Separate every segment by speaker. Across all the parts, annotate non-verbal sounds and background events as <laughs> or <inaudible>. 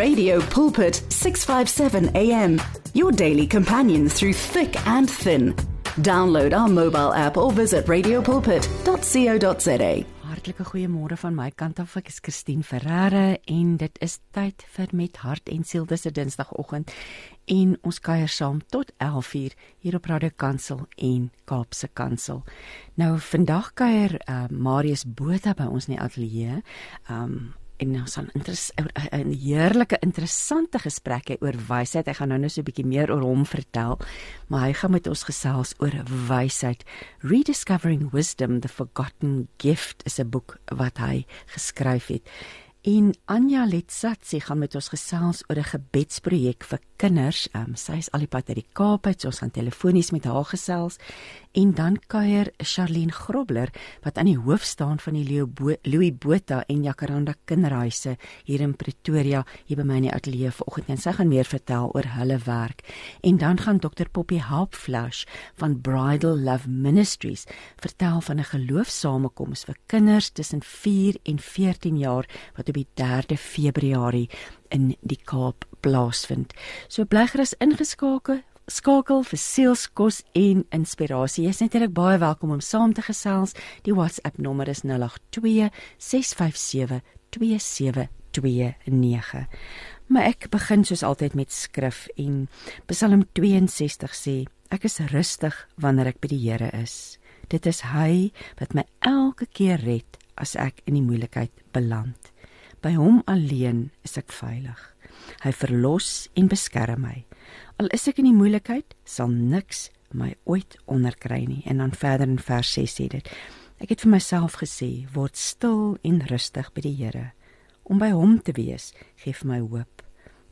Speaker 1: Radio Pulpit 657 AM, your daily companion through thick and thin. Download our mobile app or visit radiopulpit.co.za.
Speaker 2: Hartlike goeiemôre van my kant af. Ek is Christine Ferreira en dit is tyd vir met hart en siel dis 'n Dinsdagoggend en ons kuier saam tot 11:00 hier op Radio Kansel en Kaapse Kansel. Nou vandag kuier uh, Marius Botha by ons in die ateljee. Um en ons gaan 'n heerlike interessante gesprek hê oor wysheid. Ek gaan nou net so 'n bietjie meer oor hom vertel, maar hy gaan met ons gesels oor wysheid. Rediscovering Wisdom: The Forgotten Gift is 'n boek wat hy geskryf het. En Anja Letsatsi gaan met ons gesels oor 'n gebedsprojek vir kinders. Um, sy is al die pad uit die Kaap uit, so ons gaan telefonies met haar gesels. En dan kuier Charlene Grobler wat aan die hoof staan van die Leo Bo Louis Botha en Jacaranda Kinderhuise hier in Pretoria, hier by my in die ateljee vanoggend en sy gaan meer vertel oor hulle werk. En dan gaan Dr Poppy Helpflash van Bridal Love Ministries vertel van 'n geloofsamekoms vir kinders tussen 4 en 14 jaar wat op die 3de Februarie in die Kaap plaasvind. So bly gerus ingeskakel skakel vir sielskos en inspirasie. Jy's natuurlik baie welkom om saam te gesels. Die WhatsApp nommer is 082 657 2729. Maar ek begin soos altyd met skrif en Psalm 62 sê: Ek is rustig wanneer ek by die Here is. Dit is hy wat my elke keer red as ek in die moeilikheid beland. By hom alleen is ek veilig. Hy verlos en beskerm my. Al is ek in die moeilikheid, sal niks my ooit onderkry nie. En dan verder in vers 6 sê dit: Ek het vir myself gesê, word stil en rustig by die Here. Om by hom te wees, gee vir my hoop.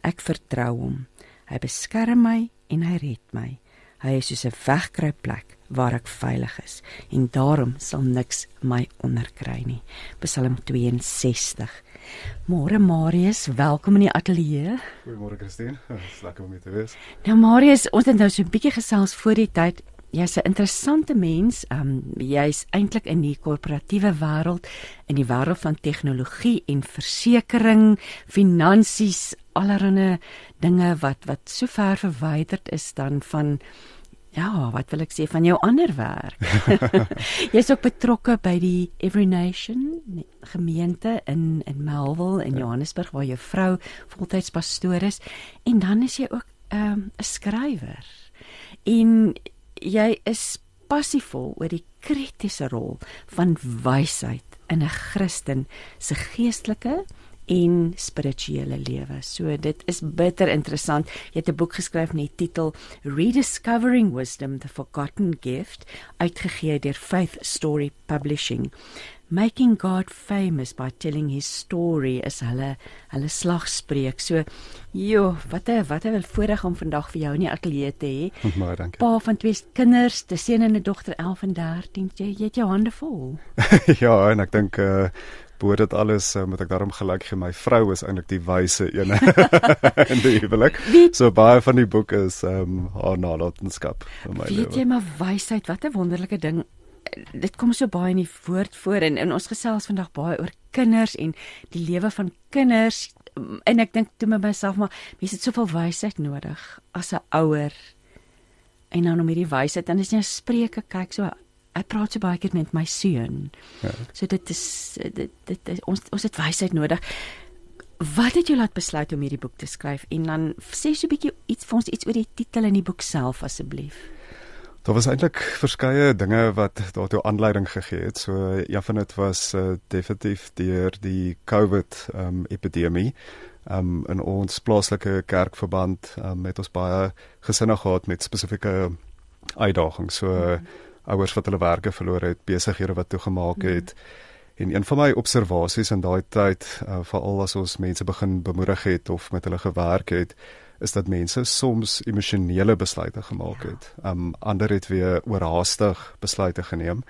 Speaker 2: Ek vertrou hom. Hy beskerm my en hy red my. Hy is soos 'n wegkruipplek waar ek veilig is en daarom sal niks my onderkry nie. Psalm 62. Môre Marius, welkom in die ateljee.
Speaker 3: Goeiemôre Christine. <laughs> Dis lekker om hier te wees.
Speaker 2: Nou Marius, ons het nou so 'n bietjie gesels voor die tyd. Jy's 'n interessante mens. Um jy's eintlik in die korporatiewe wêreld, in die wêreld van tegnologie en versekerings, finansies, allerlei dinge wat wat so ver verwyderd is dan van Ja, wat wil ek sê van jou ander werk? <laughs> Jy's ook betrokke by die Every Nation gemeente in in Melville in ja. Johannesburg waar jou vrou voltyds pastoor is en dan is jy ook ehm, 'n um, skrywer. En jy is passievol oor die kritiese rol van wysheid in 'n Christen se geestelike en spirituele lewe. So dit is bitter interessant. Jy het 'n boek geskryf met die titel Rediscovering Wisdom: The Forgotten Gift, uitgegee deur Faith Story Publishing. Making God famous by telling his story is hulle hulle slagspreuk. So, jo, wat 'n wat 'n voorreg om vandag vir jou in die ateljee te hê. <laughs>
Speaker 3: Baie dankie.
Speaker 2: Pa van twee kinders, 'n seun en 'n dogter 11 en 13. Jy, jy het jou hande vol. <laughs>
Speaker 3: ja, en ek dink uh bo dit alles uh, moet ek daarom gelyk gee my vrou is eintlik die wyse een <laughs> in die huwelik. So baie van die boek is ehm um, haar nalatenskap vir my.
Speaker 2: Weet jy maar wysheid, wat 'n wonderlike ding. Dit kom so baie in die woord voor en in ons gesels vandag baie oor kinders en die lewe van kinders en ek dink toe met myself maar mense het soveel wysheid nodig as 'n ouer. En dan om hierdie wysheid dan is jy Spreuke kyk so ek praat so baie keer met my seun. Ja. So dit is dit dit is, ons ons het wysheid nodig. Wat het jou laat besluit om hierdie boek te skryf en dan sê so 'n bietjie iets vir ons iets oor die titel in die boek self asseblief.
Speaker 3: Daar was eintlik verskeie dinge wat daartoe aanleiding gegee het. So een van dit was uh, definitief deur die COVID um, epidemie. Um, in ons plaaslike kerkverband um, het ons baie gesinne gehad met spesifieke uitdagings. So mm -hmm ouers wat hulle werke verloor het, besighede wat toegemaak het. Mm. En een van my observasies in daai tyd, uh, veral as ons mense begin bemoedig het of met hulle gewerk het, is dat mense soms emosionele besluite gemaak het. Ja. Um ander het weer oorhaastig besluite geneem.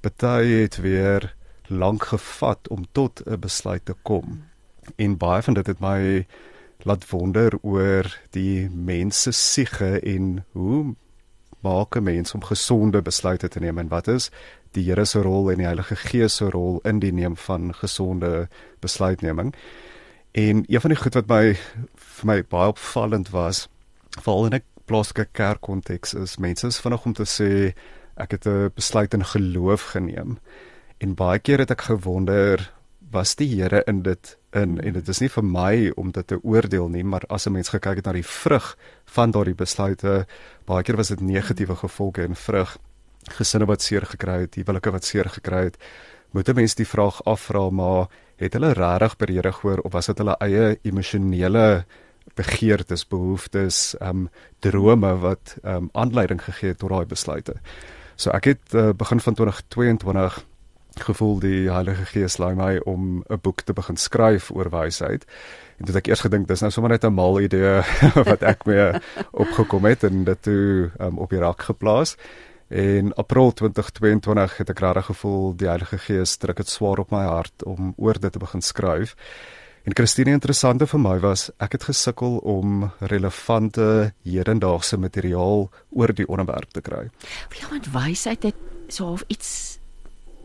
Speaker 3: Party het weer lank gevat om tot 'n besluit te kom. Mm. En baie van dit het my laat wonder oor die mense siege en hoe maak 'n mens om gesonde besluite te neem en wat is die Here se rol en die Heilige Gees se rol in die neem van gesonde besluitneming. En een van die goed wat my vir my baie opvallend was, veral in 'n plaaslike kerkkonteks is mense is vinnig om te sê ek het 'n besluit in geloof geneem. En baie keer het ek gewonder was die Here in dit in en dit is nie vir my om dit te oordeel nie, maar as 'n mens gekyk het na die vrug van daardie besluite, baie keer was dit negatiewe gevolge en vrug gesinne wat seer gekry het, huwelike wat seer gekry het. Moet 'n mens die vraag afvra maar het hulle regtig by die Here gehoor of was dit hulle eie emosionele begeertes, behoeftes, ehm um, drome wat ehm um, aanleiding gegee het tot daai besluite. So ek het uh, begin van 2022 gevoel die Heilige Gees laai my om 'n boek te begin skryf oor wysheid. En dit ek eers gedink dis nou sommer net 'n mal idee <laughs> wat ek mee opgekom het en dit toe um, op die rak geplaas. In April 2022 het ek regtig gevoel die Heilige Gees druk dit swaar op my hart om oor dit te begin skryf. En Christine interessante vir my was ek het gesukkel om relevante hedendaagse materiaal oor die onderwerp te kry.
Speaker 2: Ja, want wysheid het so iets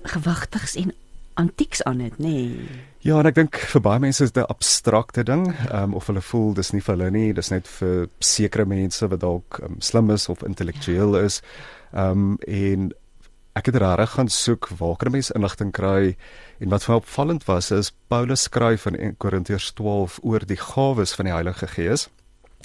Speaker 2: gewigtigs en antieks aan dit, nê? Nee.
Speaker 3: Ja, en ek dink vir baie mense is dit 'n abstrakte ding, um, of hulle voel dis nie vir hulle nie, dis net vir sekere mense wat dalk um, slim is of intellektueel ja. is. Ehm um, en ek het regtig gaan soek waar kan mense inligting kry en wat vir my opvallend was is Paulus skryf in Korintiërs 12 oor die gawes van die Heilige Gees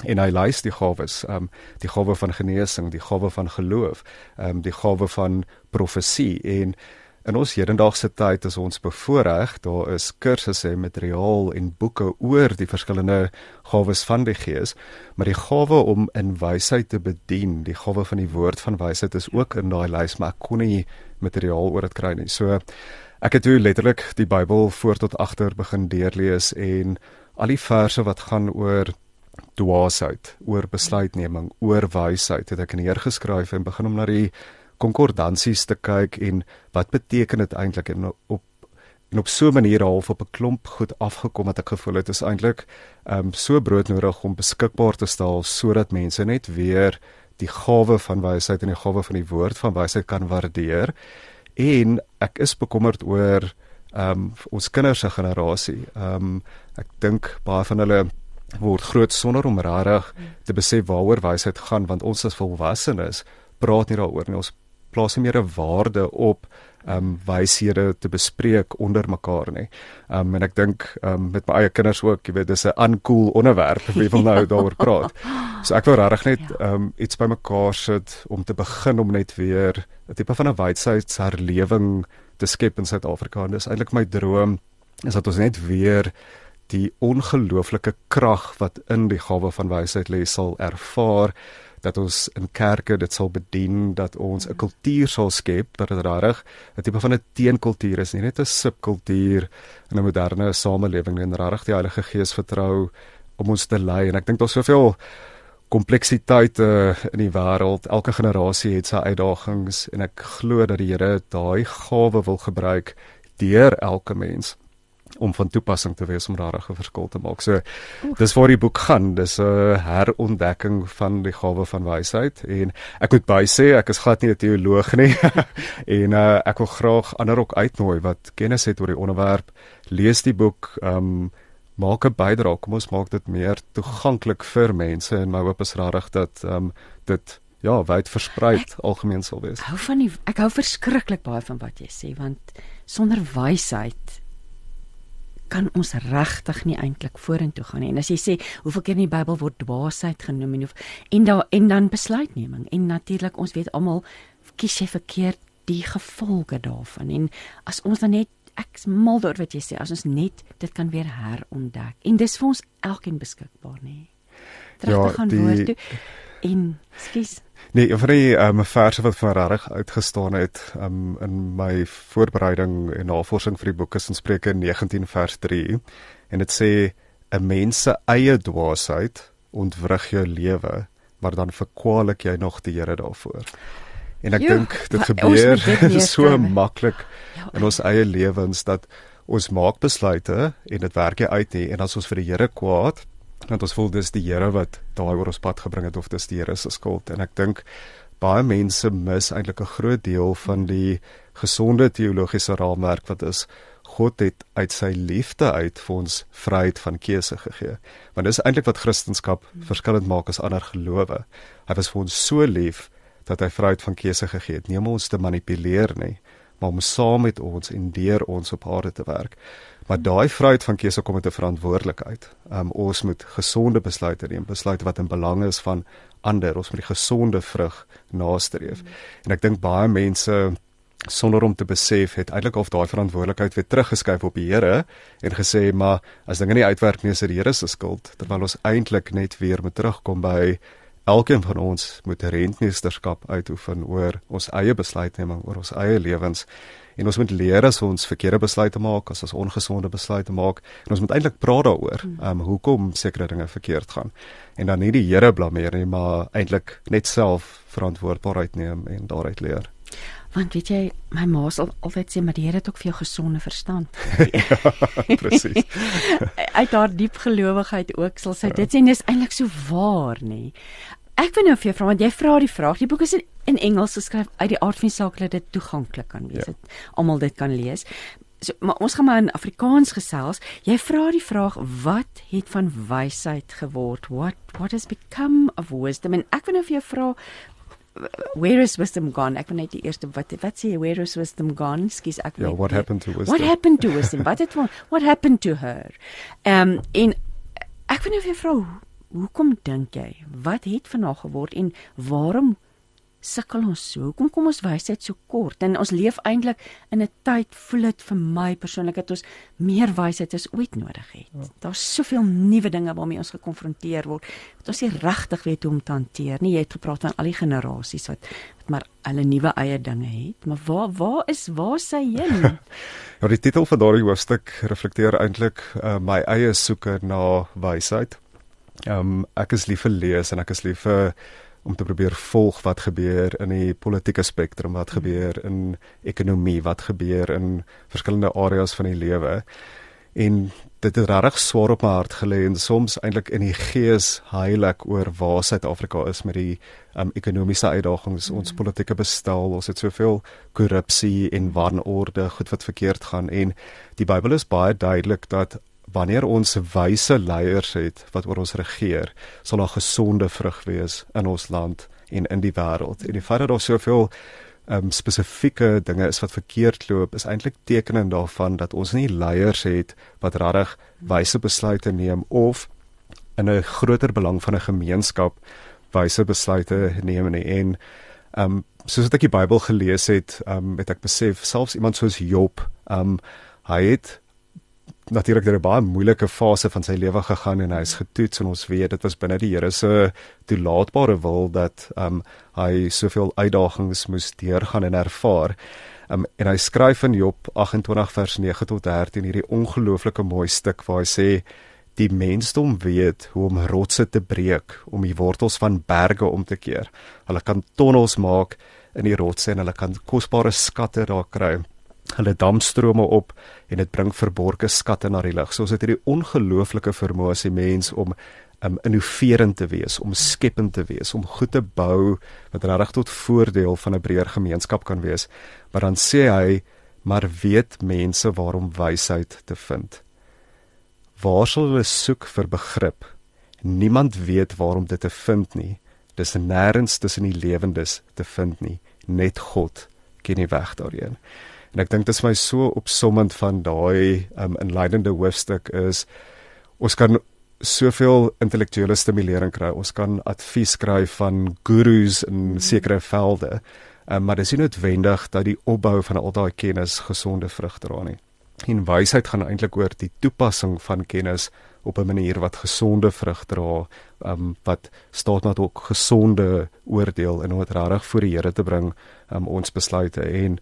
Speaker 3: en hy lys die gawes, ehm um, die gawe van genesing, die gawe van geloof, ehm um, die gawe van profesie en In ons hedendaagse tyd is ons bevoorreg, daar is kursusse en materiaal en boeke oor die verskillende gawes van die Gees, maar die gawe om in wysheid te bedien, die gawe van die woord van wysheid is ook in daai lys, maar ek kon nie materiaal oor dit kry nie. So ek het toe letterlik die Bybel voor tot agter begin deurlees en al die verse wat gaan oor dwaasheid, oor besluitneming, oor wysheid, het ek neergeskryf en begin om na die konkordansies te kyk en wat beteken dit eintlik en op en op so 'n manier half op 'n klomp goed afgekom wat ek gevoel het is eintlik ehm um, so broodnodig om beskikbaar te stel sodat mense net weer die gawe van wysheid en die gawe van die woord van wysheid kan waardeer en ek is bekommerd oor ehm um, ons kinders se generasie. Ehm um, ek dink baie van hulle word groot sonder om regtig te besef waaroor wysheid gaan want ons as volwassenes praat nie daaroor nie. Ons plaas nie meer 'n waarde op ehm um, wyshede te bespreek onder mekaar nie. Ehm um, en ek dink ehm um, met my eie kinders ook, jy weet, dis 'n uncool onderwerp wie wil nou <laughs> daaroor praat. So ek wil regtig net ja. ehm um, iets bymekaar sit om te begin om net weer 'n tipe van 'n wysheidsherlewing te skep in Suid-Afrika. Dis eintlik my droom is dat ons net weer die ongelooflike krag wat in die gawe van wysheid lê sal ervaar dat ons in kerke dit sal bedien dat ons 'n kultuur sal skep dat dit regtig 'n tipe van 'n teenkultuur is nie net 'n subkultuur in 'n moderne samelewing en regtig die Heilige Gees vertrou om ons te lei. En ek dink daar's soveel kompleksiteite in die wêreld elke generasie het sy uitdagings en ek glo dat die Here daai gawe wil gebruik deur elke mens om van toepassing te wees om regtig 'n verskil te maak. So Oef. dis waar die boek gaan. Dis 'n herontdekking van die gawe van wysheid en ek moet by sê ek is glad nie 'n teoloog nie <laughs> en uh, ek wil graag ander ook uitnooi wat kennis het oor die onderwerp. Lees die boek, ehm um, maak 'n bydrae. Kom ons maak dit meer toeganklik vir mense en my hoop is regtig dat ehm um, dit ja, wyd versprei algemeen sal wees.
Speaker 2: Hou van die ek hou verskriklik baie van wat jy sê want sonder wysheid kan ons regtig nie eintlik vorentoe gaan nie. En as jy sê hoeveel keer in die Bybel word dwaasheid genoem en of en dan en dan besluitneming en natuurlik ons weet almal kies jy verkeerd die gevolge daarvan. En as ons dan net ek mal oor wat jy sê, as ons net dit kan weer herontdek. En dis vir ons elkeen beskikbaar, nê. Terug ja, te gaan die... woord toe en skus
Speaker 3: Nee, vir die um, verse wat van reg uitgestaan het um, in my voorbereiding en navorsing vir die boek is in Spreuke 19 vers 3 en dit sê 'n mens se eie dwaasheid ontwrig jou lewe, maar dan verkwalik jy nog die Here daarvoor. En ek dink dit gebeur dit <laughs> so maklik ja. in ons eie lewens dat ons maak besluite en dit werk nie uit nie en as ons vir die Here kwaad want ons voel dis die Here wat daai oor ons pad gebring het of dis die Here se skuld en ek dink baie mense mis eintlik 'n groot deel van die gesonde teologiese raamwerk wat is God het uit sy liefde uit vir ons vryheid van keuse gegee. Want dis eintlik wat Christendom verskillend maak as ander gelowe. Hy was vir ons so lief dat hy vryheid van keuse gegee het, nie om ons te manipuleer nie, maar om saam met ons en deur ons op aarde te werk. Maar daai vryheid van keuse kom met 'n verantwoordelikheid. Um, ons moet gesonde besluite neem, besluite wat in belang is van ander. Ons moet die gesonde vrug nastreef. En ek dink baie mense sonder om te besef het eintlik of daai verantwoordelikheid weer teruggeskuif op die Here en gesê maar as dinge nie uitwerk nie is dit die Here se skuld terwyl ons eintlik net weer moet terugkom by elkeen van ons moet rentmeesterskap uitoefen oor ons eie besluitneming oor ons eie lewens. En ons moet leer as ons verkeerde besluite maak as ons ongesonde besluite maak. En ons moet eintlik praat daaroor hmm. um, hoekom sekere dinge verkeerd gaan. En dan nie die Here blameer nie maar eintlik net self verantwoordbaarheid neem en daaruit leer
Speaker 2: Want weet jy, my ma sal altyd sê maar die Here het ook vir jou gesonde verstand. <laughs>
Speaker 3: ja, presies. <laughs>
Speaker 2: Uit haar diep gelowigheid ook sal sy dit sê en dis eintlik so waar, nê. Ek wil nou vir jou vra want jy vra die vraag. Die boek is in, in Engels geskryf uit die aard van die saak dat dit toeganklik kan wees. Ja. Almal dit kan lees. So, maar ons gaan maar in Afrikaans gesels. Jy vra die vraag wat het van wysheid geword? What what has become of wisdom? En ek wil nou vir jou vra where is wisdom gone? Ek wil net die eerste wat wat sê where is wisdom gone? Skus ek
Speaker 3: weet. Yeah, what happened to wisdom?
Speaker 2: What happened to wisdom? wat het <laughs> what happened to her? Ehm um, en ek wil net vir vrou, hoekom dink jy? Wat het van haar geword en waarom sukkel ons so? Hoekom kom ons wysheid so kort? En ons leef eintlik in 'n tyd voel dit vir my persoonlik dat ons meer wysheid as ooit nodig het. Ja. Daar's soveel nuwe dinge waarmee ons gekonfronteer word. Dat ons nie regtig weet hoe om te hanteer nie. Jy het gepraat van al die generasies wat wat maar hulle nuwe eie dinge het. Maar waar waar is waar sy heen? <laughs>
Speaker 3: ja, die titel van daardie hoofstuk reflekteer eintlik uh, my eie soeke na wysheid. Ehm um, ek is lief vir lees en ek is lief vir om te probeer volg wat gebeur in die politieke spektrum, wat gebeur in ekonomie, wat gebeur in verskillende areas van die lewe. En dit het regtig swaar op my hart gelê en soms eintlik in die gees heilig oor waar Suid-Afrika is met die um, ekonomiese uitdagings, mm. ons politieke bestel, ons het soveel korrupsie en wanorde, goed wat verkeerd gaan en die Bybel is baie duidelik dat wanneer ons wyse leiers het wat oor ons regeer, sal daar gesonde vrug wees in ons land en in die wêreld. En die feit dat daar soveel um, spesifieke dinge is wat verkeerd loop, is eintlik tekenend daarvan dat ons nie leiers het wat regtig wyse besluite neem of in 'n groter belang van 'n gemeenskap wyse besluite neem nie. en um, soos ek die Bybel gelees het, um, het ek besef selfs iemand soos Job, um, hy het natuurlik deur 'n baie moeilike fase van sy lewe gegaan en hy is getoets en ons weet dit was binne die Here se toelaatbare wil dat um hy soveel uitdagings moes deurgaan en ervaar. Um en hy skryf in Job 28 vers 9 tot 13 hierdie ongelooflike mooi stuk waar hy sê die mensdom weet hoe om rotse te breek om die wortels van berge om te keer. Hulle kan tonnels maak in die rotse en hulle kan kosbare skatte daar kry hulle damstrome op en dit bring verborgde skatte na die lig. So ons het hierdie ongelooflike vermoë as 'n mens om um innoverend te wees, om skepend te wees, om goed te bou wat reg tot voordeel van 'n breër gemeenskap kan wees. Maar dan sê hy, maar weet mense waarom wysheid te vind? Waar sal hulle soek vir begrip? Niemand weet waarom dit te vind nie. Dis nêrens tussen die lewendes te vind nie. Net God ken die weg daarheen. En ek dink dit is my so opsommend van daai um, inleidende hoofstuk is ons kan soveel intellektuele stimulering kry. Ons kan advies kry van gurus in sekere velde. Um, maar dit is nie noodwendig dat die opbou van al daai kennis gesonde vrug dra nie. En wysheid gaan eintlik oor die toepassing van kennis op 'n manier wat gesonde vrug dra, um, wat staat met ook gesonde oordeel en wat reg voor die Here te bring um, ons besluite en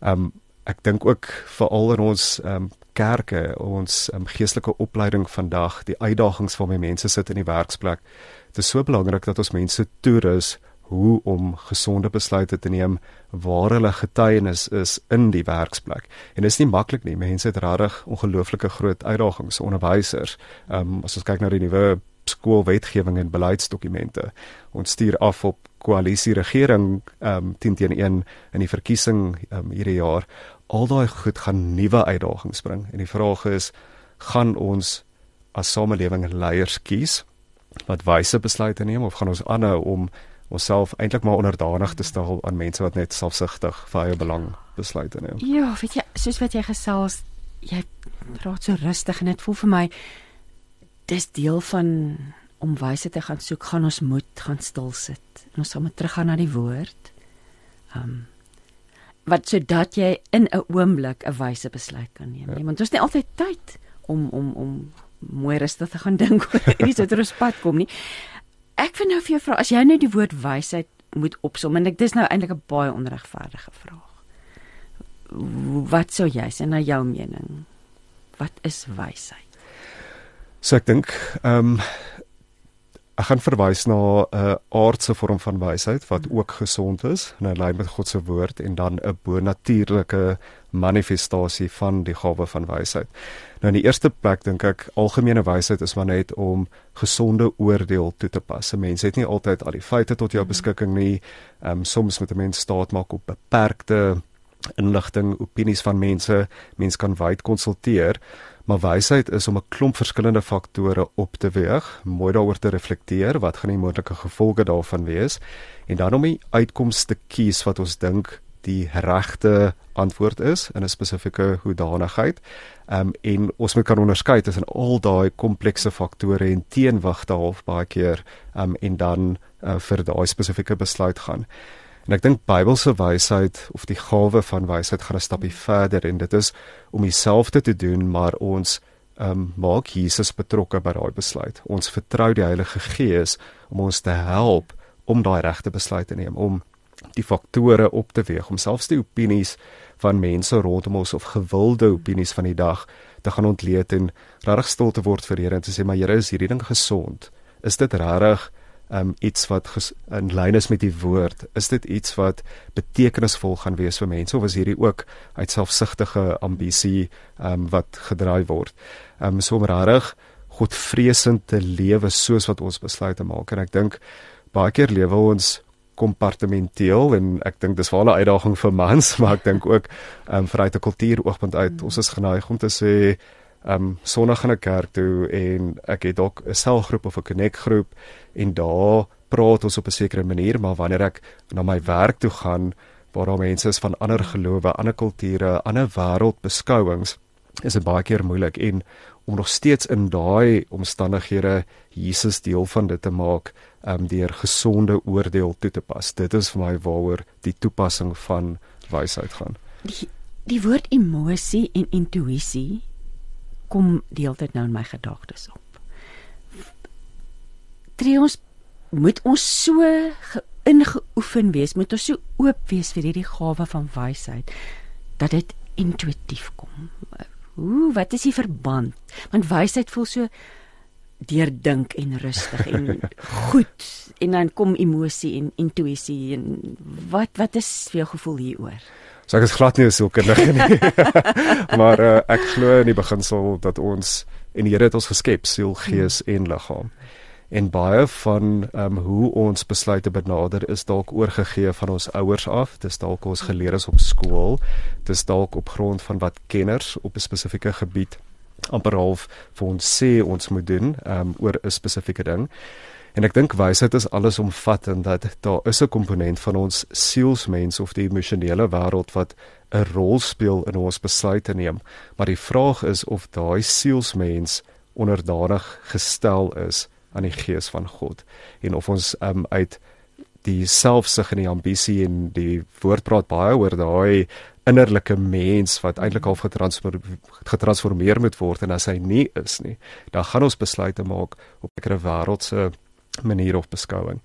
Speaker 3: Um ek dink ook veral in ons um kerke, ons um, geestelike opleiding vandag, die uitdagings waarmee mense sit in die werksplek. Dit is so belangrik dat ons mense toerus hoe om gesonde besluite te neem waar hulle getuienis is in die werksplek. En dit is nie maklik nie. Mense het regtig ongelooflike groot uitdagings, onderwysers. Ehm um, as ons kyk na die nuwe skoolwetgewing en beleidsdokumente. Ons stuur af op koalisie regering ehm um, teen teen 1 in die verkiesing ehm um, hierdie jaar al daai goed gaan nuwe uitdagings bring. En die vraag is, gaan ons as samelewing leiers kies wat wyse besluite neem of gaan ons aanhou om onsself eintlik maar onderdanig te stel aan mense wat net selfsugtig vir eie belang besluite neem?
Speaker 2: Ja, weet jy, soos wat jy gesels, jy raak so rustig en dit voel vir my dis deel van om wyse te gaan soek, gaan ons moet gaan stil sit. En ons gaan moet teruggaan na die woord. Um wat sodat jy in 'n oomblik 'n wyse besluit kan neem. Ja. Want ons het nie altyd tyd om om om mooi rustig te gaan <laughs> dink oor <laughs> wat oor ons pad kom nie. Ek wil nou vir jou vra as jy nou die woord wysheid moet opsom en ek dis nou eintlik 'n baie onregverdige vraag. Wat sou jy sê na jou mening? Wat is wysheid?
Speaker 3: So ek dink ehm um, ek gaan verwys na 'n uh, aardse vorm van wysheid wat hmm. ook gesond is en in lyn met God se woord en dan 'n bonatuurlike manifestasie van die gawe van wysheid. Nou in die eerste plek dink ek algemene wysheid is maar net om gesonde oordeel toe te pas. Mense het nie altyd al die feite tot jou hmm. beskikking nie. Ehm um, soms moet 'n mens staat maak op beperkte inligting, opinies van mense. Mense kan wyd konsulteer. Maar wysheid is om 'n klomp verskillende faktore op te weeg, mooi daaroor te reflekteer wat gaan die moontlike gevolge daarvan wees en dan om die uitkoms te kies wat ons dink die regte antwoord is in 'n spesifieke hoedanigheid. Ehm um, en ons moet kan onderskei tussen al daai komplekse faktore en teenwigte half baie keer ehm um, en dan uh, vir daai spesifieke besluit gaan. En ek dink Bybelse wysheid of die gawe van wysheid gaan 'n stapie verder en dit is om dieselfde te doen maar ons um, maak Jesus betrokke by daai besluit. Ons vertrou die Heilige Gees om ons te help om daai regte besluit te neem, om die faktore op te weeg, om selfs die opinies van mense rondom ons of gewilde opinies van die dag te gaan ontleed en regtig stil te word vir Here en te sê maar Here, is hierdie ding gesond? Is dit regtig um iets wat in lyn is met die woord, is dit iets wat betekenisvol gaan wees vir mense of is hierdie ook uit selfsugtige ambisie um wat gedraai word? Um so rarig godvreesend te lewe soos wat ons besluit te maak. En ek dink baie keer lewe ons kompartementeel en ek dink dis 'n uitdaging vir mans <laughs> maar ek dink ook um vanuit 'n kultuur oogpunt uit ons is geneig om te sê um sonnig in 'n kerk toe en ek het dalk 'n selgroep of 'n connect groep en daar praat ons op 'n sekere manier maar wanneer ek na my werk toe gaan waar daar mense is van ander gelowe, ander kulture, ander wêreldbeskouings is dit baie keer moeilik en om nog steeds in daai omstandighede Jesus deel van dit te maak um deur gesonde oordeel toe te pas. Dit is vir my waaroor die toepassing van wysheid gaan.
Speaker 2: Die, die woord emosie en intuïsie kom deeltyd nou in my gedagtes op. Tree ons moet ons so ingeoefen wees, moet ons so oop wees vir hierdie gawe van wysheid dat dit intuïtief kom. Ooh, wat is die verband? Want wysheid voel so deurdink en rustig en <laughs> goed en dan kom emosie en intuïsie en wat wat is vir jou gevoel hieroor?
Speaker 3: So ek is glad nie so kinderlik nie. <laughs> maar uh, ek glo in die beginsel dat ons en die Here het ons geskep siel, gees hmm. en liggaam. En baie van ehm um, hoe ons besluite benader is dalk oorgegee van ons ouers af. Dis dalk ons geleer is op skool. Dis dalk op grond van wat kenners op 'n spesifieke gebied amper half vir ons sê ons moet doen ehm um, oor 'n spesifieke ding. En ek dink wysheid is allesomvattend dat daar is 'n komponent van ons sielsmens of die emosionele wêreld wat 'n rol speel in ons besluite neem. Maar die vraag is of daai sielsmens onderdanig gestel is aan die gees van God en of ons um, uit die selfsug en die ambisie en die woord praat baie oor daai innerlike mens wat eintlik al getransformeer getransformeer moet word en as hy nie is nie dan gaan ons besluite maak op 'n wêreldse manier of beskouing.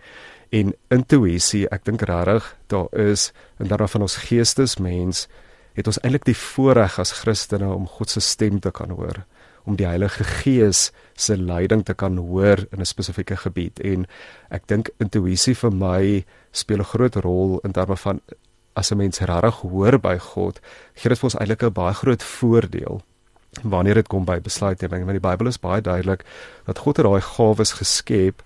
Speaker 3: En intuïsie, ek dink regtig daar is in terme van ons geestesmens het ons eintlik die voorreg as Christene om God se stem te kan hoor, om die Heilige Gees se leiding te kan hoor in 'n spesifieke gebied en ek dink intuïsie vir my speel 'n groot rol in terme van as 'n mens regtig hoor by God, gee dit vir ons eintlik 'n baie groot voordeel wanneer dit kom by besluitneming want die Bybel is baie duidelik dat God het daai gawes geskep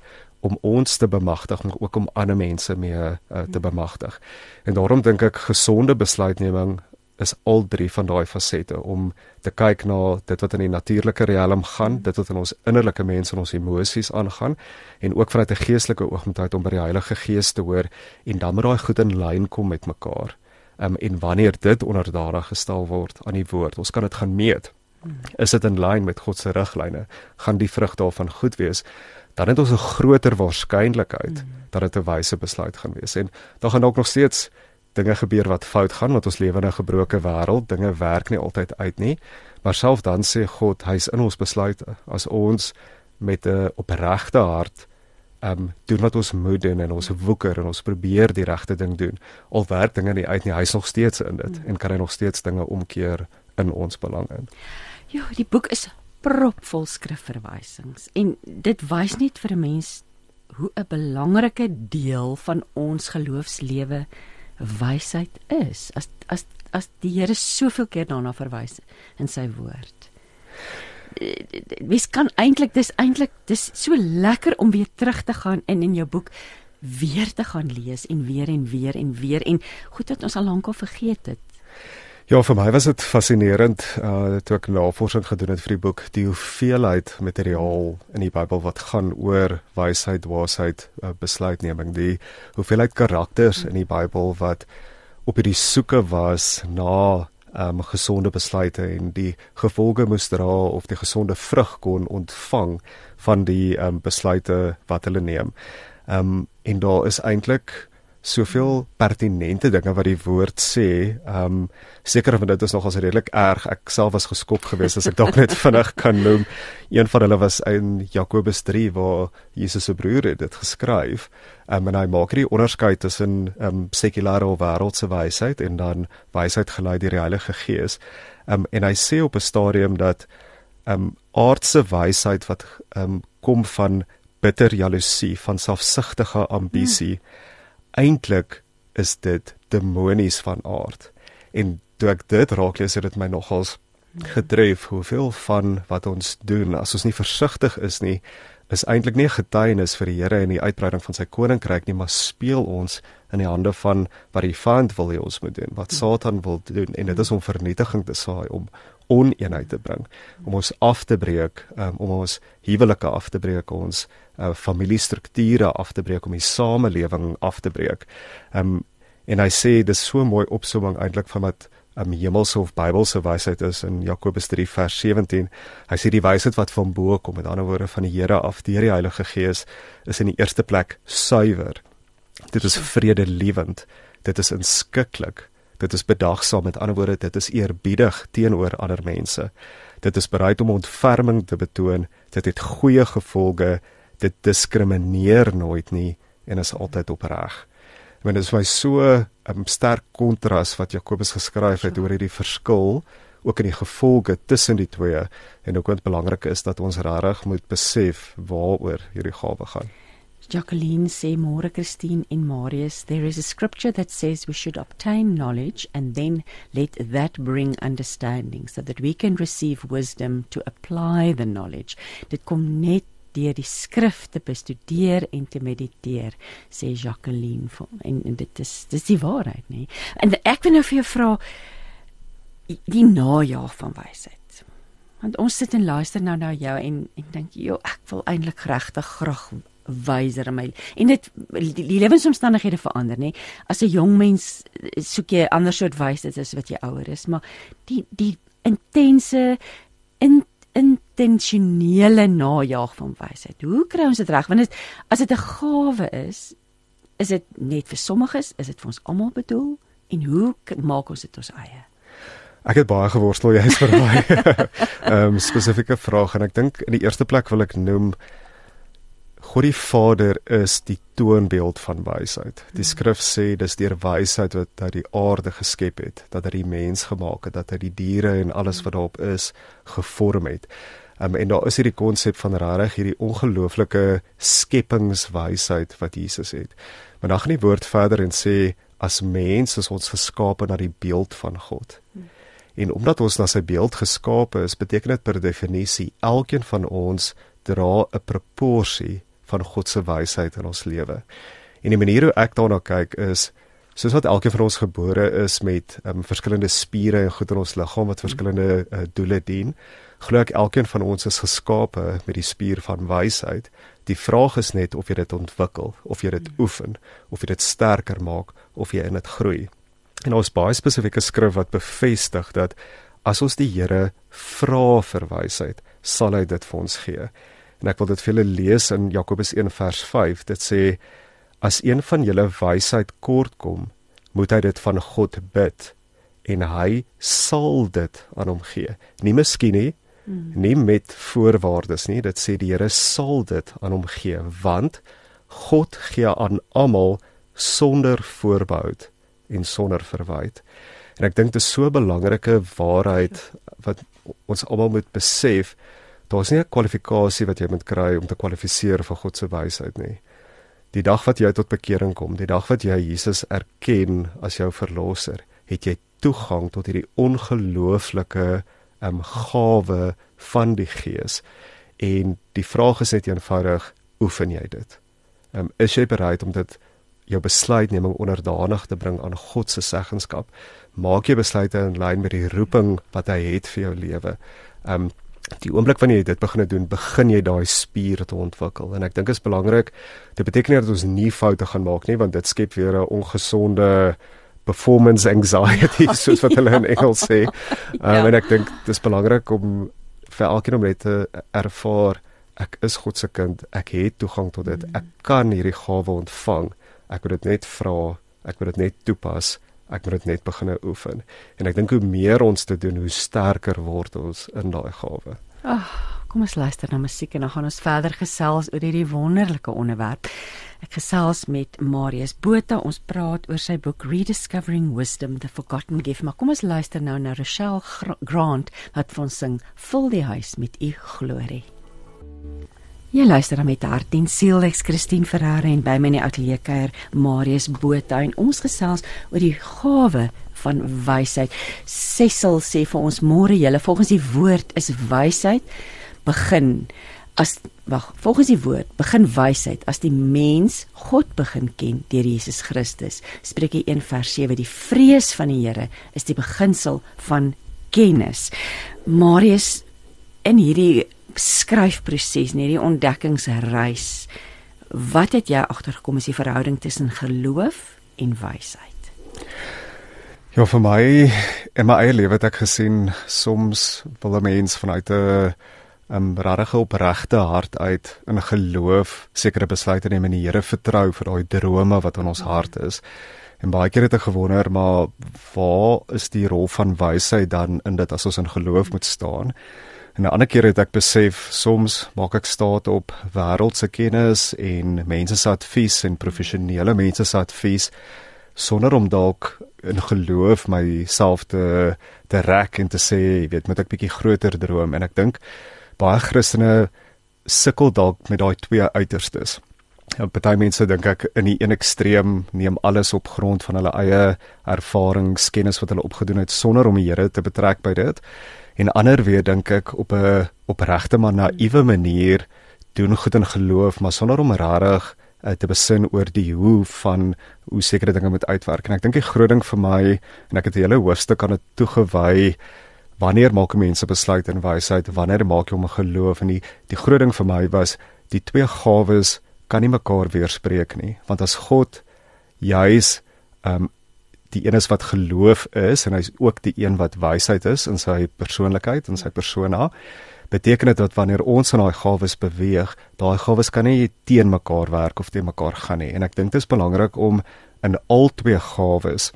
Speaker 3: om ons te bemagtig maar ook om ander mense mee uh, te bemagtig. En daarom dink ek gesonde besluitneming is al drie van daai fasette om te kyk na dit wat in die natuurlike riem gaan, dit wat in ons innerlike mens en ons emosies aangaan en ook vanuit 'n geestelike oogpunt om by die Heilige Gees te hoor en dan moet daai goed in lyn kom met mekaar. Um, en wanneer dit onderdanig gestel word aan die woord, ons kan dit gaan meet. Is dit in lyn met God se riglyne? Gaan die vrug daarvan goed wees? Dan het ons 'n groter waarskynlikheid dat dit 'n wyse besluit gaan wees. En dan gaan dalk nog steeds dinge gebeur wat fout gaan want ons lewe in 'n gebroke wêreld, dinge werk nie altyd uit nie. Maar self dan sê God, hy's in ons besluite. As ons met 'n opregte hart ehm um, doen wat ons moet doen en ons woeker en ons probeer die regte ding doen. Al werk dinge nie uit nie, hy's nog steeds in dit mm. en kan hy nog steeds dinge omkeer in ons belang in.
Speaker 2: Ja, die boek is propvol skrifverwysings en dit wys net vir 'n mens hoe 'n belangrike deel van ons geloofslewe wysheid is as as as die Here soveel keer daarna verwys in sy woord. Wes kan eintlik dis eintlik dis so lekker om weer terug te gaan en in jou boek weer te gaan lees en weer en weer en weer en goed dat ons al lankal vergeet het.
Speaker 3: Ja, vir my was dit fascinerend uh toe ek navorsing gedoen het vir die boek, die hoeveelheid materiaal in die Bybel wat gaan oor wysheid, dwaasheid, uh, besluitneming, die hoeveelheid karakters in die Bybel wat op hierdie soeke was na um gesonde besluite en die gevolge moes dra of die gesonde vrug kon ontvang van die um besluite wat hulle neem. Um en daar is eintlik soveel pertinente dinge wat die woord sê. Ehm um, seker van dit is nogals redelik erg. Ek self was geskok geweest as ek dalk net <laughs> vinnig kan noem. Een van hulle was in Jakobus 3 waar Jesus se broer dit geskryf. Ehm um, en hy maak hierdie onderskeid tussen ehm um, sekulêre of wêreldse wysheid en dan wysheid gelei deur die Heilige Gees. Ehm um, en hy sê op 'n stadium dat ehm um, aardse wysheid wat ehm um, kom van bitter jaloesie, van selfsugtige ambisie. Hmm eintlik is dit demonies van aard. En toe ek dit raak lees, het dit my nogals getref hoeveel van wat ons doen as ons nie versigtig is nie is eintlik nie 'n getuienis vir die Here en die uitbreiding van sy koninkryk nie maar speel ons in die hande van wat die vyand wil hê ons moet doen wat Satan wil doen en dit is om vernietiging te saai om oneenheid te bring om ons af te breek um, om ons huwelike af te breek ons uh, familiestrukture af te breek om die samelewing af te breek. Um en hy sê dis so mooi opsomming eintlik van wat 'n um, hemelse of Bybelse wysheid is in Jakobus 3 vers 17. Hy sê die wysheid wat van bo kom, met ander woorde van die Here af deur die Heilige Gees, is in die eerste plek suiwer. Dit is vredelewend. Dit is inskikkelik Dit is bedagsaam met ander woorde, dit is eerbiedig teenoor ander mense. Dit is bereid om ontferming te betoon. Dit het goeie gevolge. Dit diskrimineer nooit nie en is altyd opreg. Want dit is my so 'n um, sterk kontras wat Jakobus geskryf het oor hierdie verskil ook in die gevolge tussen die twee en ook wat belangrik is dat ons regtig moet besef waaroor hierdie gawe gaan.
Speaker 2: Jacqueline sê môre Christine en Marius there is a scripture that says we should obtain knowledge and then let that bring understanding so that we can receive wisdom to apply the knowledge. Dit kom net deur die skrif te bestudeer en te mediteer sê Jacqueline en, en dit is dis die waarheid nê? En ek wil nou vir jou vra die najaag van wysheid. Want ons sit en luister nou na jou en en dink jy ek wil eintlik regtig graag wyser in my. En dit die, die lewensomstandighede verander nê. As 'n jong mens soek jy 'n ander soort wysheid as wat jy ouer is maar die die intense in intentionele najaag van wysheid. Hoe kry ons dit reg? Want as dit 'n gawe is is dit net vir sommiges is dit vir ons almal bedoel? En hoe maak ons dit ons eie?
Speaker 3: Ek het baie geworstel jy is vir my. <laughs> Ehm um, spesifieke vrae en ek dink in die eerste plek wil ek noem God die Vader is die toonbeeld van wysheid. Die hmm. skrif sê dis deur wysheid wat hy die aarde geskep het, dat hy die mens gemaak het, dat hy die diere en alles wat daarop is gevorm het. Um, en daar is hierdie konsep van regtig hierdie ongelooflike skepingswysheid wat Jesus het. Maar dan gaan die woord verder en sê as mens is ons geskape na die beeld van God. Hmm. En omdat ons na sy beeld geskape is, beteken dit per definisie elkeen van ons dra 'n proporsie van God se wysheid in ons lewe. En die manier hoe ek daarna kyk is soos wat elkeen van ons gebore is met um, verskillende spiere en goed in ons liggaam wat verskillende uh, doele dien, glo ek elkeen van ons is geskape met die spier van wysheid. Die vraag is net of jy dit ontwikkel, of jy dit oefen, of jy dit sterker maak of jy in dit groei. En ons baie spesifieke skrif wat bevestig dat as ons die Here vra vir wysheid, sal hy dit vir ons gee. En ek wil dit vir julle lees in Jakobus 1 vers 5. Dit sê as een van julle wysheid kortkom, moet hy dit van God bid en hy sal dit aan hom gee. Nie miskien nie, hmm. nie met voorwaardes nie. Dit sê die Here sal dit aan hom gee want God gee aan almal sonder voorbehoud en sonder verwyd. En ek dink dit is so 'n belangrike waarheid wat ons almal moet besef. Daar's nie 'n kwalifikasie wat jy moet kry om te kwalifiseer vir God se wysheid nie. Die dag wat jy tot bekering kom, die dag wat jy Jesus erken as jou verlosser, het jy toegang tot hierdie ongelooflike um, gawe van die Gees. En die vraag is net eenvoudig, oefen jy dit? Um, is jy bereid om dit jou besluitneming onderdanig te bring aan God se seggenskap? Maak jy besluite in lyn met die roeping wat hy het vir jou lewe? Um die oomblik wanneer jy dit begin doen, begin jy daai spier te ontwikkel. En ek dink dit is belangrik. Dit beteken nie dat ons nie foute gaan maak nie, want dit skep weer 'n ongesonde performance anxiety <laughs> soos wat hulle in Engels sê. Um, ja. En ek dink dit is belangrik om vir elkeen om net te ervaar ek is God se kind. Ek het toegang tot dit. Ek kan hierdie gawe ontvang. Ek moet dit net vra. Ek moet dit net toepas ek moet dit net begin oefen. En ek dink hoe meer ons dit doen, hoe sterker word ons in daai gawe.
Speaker 2: Ag, oh, kom ons luister na musiek en dan gaan ons verder gesels oor hierdie wonderlike onderwerp. Ek gesels met Marius Botha. Ons praat oor sy boek Rediscovering Wisdom: The Forgotten Gift. Maar kom ons luister nou na Rochelle Grant wat vir ons sing Vul die huis met u glorie. Jy luister met hart en siel ek Christine Ferreira en by my in die ateljee kuier Marius Botha en ons gesels oor die gawe van wysheid. Cecil sê vir ons môre julle volgens die woord is wysheid begin as wag volgens die woord begin wysheid as die mens God begin ken deur Jesus Christus. Spreuke 1 vers 7 die vrees van die Here is die beginsel van kennis. Marius in hierdie skryfproses, nie die ontdekkingsreis. Wat het jy agtergekom is die verhouding tussen geloof en wysheid?
Speaker 3: Ja, vir my in my eie lewe het ek gesien soms wil 'n mens vanuit 'n 'n regte opregte hart uit in geloof sekere besluite neem en die Here vertrou vir daai drome wat in ons hart is. En baie keer het ek gewonder maar waar is die rol van wysheid dan in dit as ons in geloof moet staan? En 'n ander keer het ek besef soms maak ek staat op wêreldse kennis en mense se advies en professionele mense se advies sonder om dalk in geloof myself te te rek en te sê, jy weet, moet ek bietjie groter droom en ek dink baie Christene sukkel dalk met daai twee uiterstes. Ja, baie mense dink ek in die een ekstreem neem alles op grond van hulle eie ervarings, kennis wat hulle opgedoen het sonder om die Here te betrek by dit en ander weer dink ek op 'n opregte maar naïewe manier doen goed in geloof maar sonder om rarig uh, te besin oor die hoe van hoe sekere dinge moet uitwerk. En ek dink die groot ding vir my en ek het 'n hele hoofstuk aan dit toegewy wanneer maak mense besluit in wysheid wanneer maak jy om 'n geloof? En die die groot ding vir my was die twee gawes kan nie mekaar weerspreek nie want as God juis um, die een is wat geloof is en hy's ook die een wat wysheid is in sy persoonlikheid en sy persona beteken dit dat wanneer ons in daai gawes beweeg, daai gawes kan nie teen mekaar werk of teen mekaar gaan nie. En ek dink dit is belangrik om in al twee gawes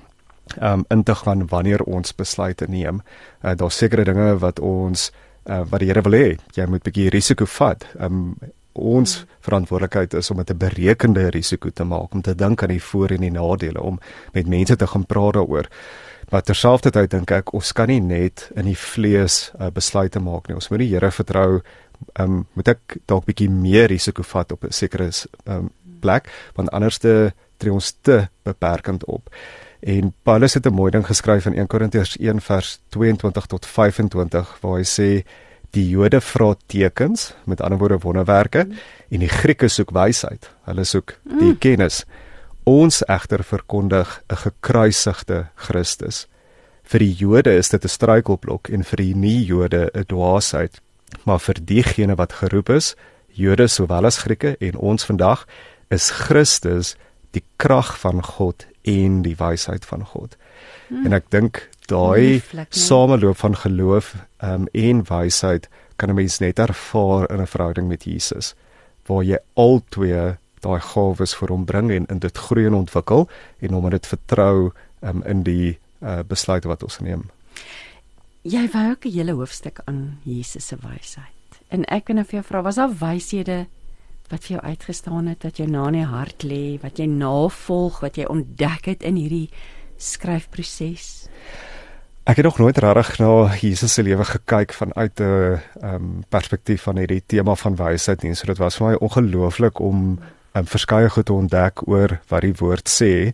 Speaker 3: um in te gaan wanneer ons besluite neem. Uh, Daar's sekere dinge wat ons uh, wat die Here wil hê, jy moet 'n bietjie risiko vat. Um ons verantwoordelikheid is om 'n berekende risiko te maak om te dink aan die voor en die nadele om met mense te gaan praat daaroor. Maar terselfdertyd dink ek ons kan nie net in die vlees uh, besluite maak nie. Ons moet die Here vertrou. Ehm um, moet ek dalk bietjie meer risiko vat op 'n sekere ehm um, plek want anderste tree ons te beperkend op. En Paulus het 'n mooi ding geskryf in 1 Korintiërs 1 vers 22 tot 25 waar hy sê die Jode vra tekens, met ander woorde wonderwerke, mm. en die Grieke soek wysheid. Hulle soek die mm. kennis Ons egter verkondig 'n gekruisigde Christus. Vir die Jode is dit 'n struikelblok en vir die nie-Jode 'n dwaasheid, maar vir diegene wat geroep is, Jode sowel as Grieke en ons vandag, is Christus die krag van God en die wysheid van God. Hmm. En ek dink daai sameloop van geloof um, en wysheid kan 'n mens net ervaar in 'n verhouding met Jesus waar jy al twee daai gawes vir hom bring en in dit groei en ontwikkel en hom dit vertrou um, in die uh, besluite wat ons neem.
Speaker 2: Jy wou ook 'n hele hoofstuk aan Jesus se wysheid. En ek wil nou vir jou vra, was daar wyshede wat vir jou uitgestaan het dat jou na in die hart lê, wat jy navolg, wat jy ontdek het in hierdie skryfproses?
Speaker 3: Ek het nog nooit regtig na Jesus se lewe gekyk vanuit 'n um, perspektief van hierdie tema van wysheid nie. So dit was vir my ongelooflik om um, verskeie goed te ontdek oor wat die woord sê.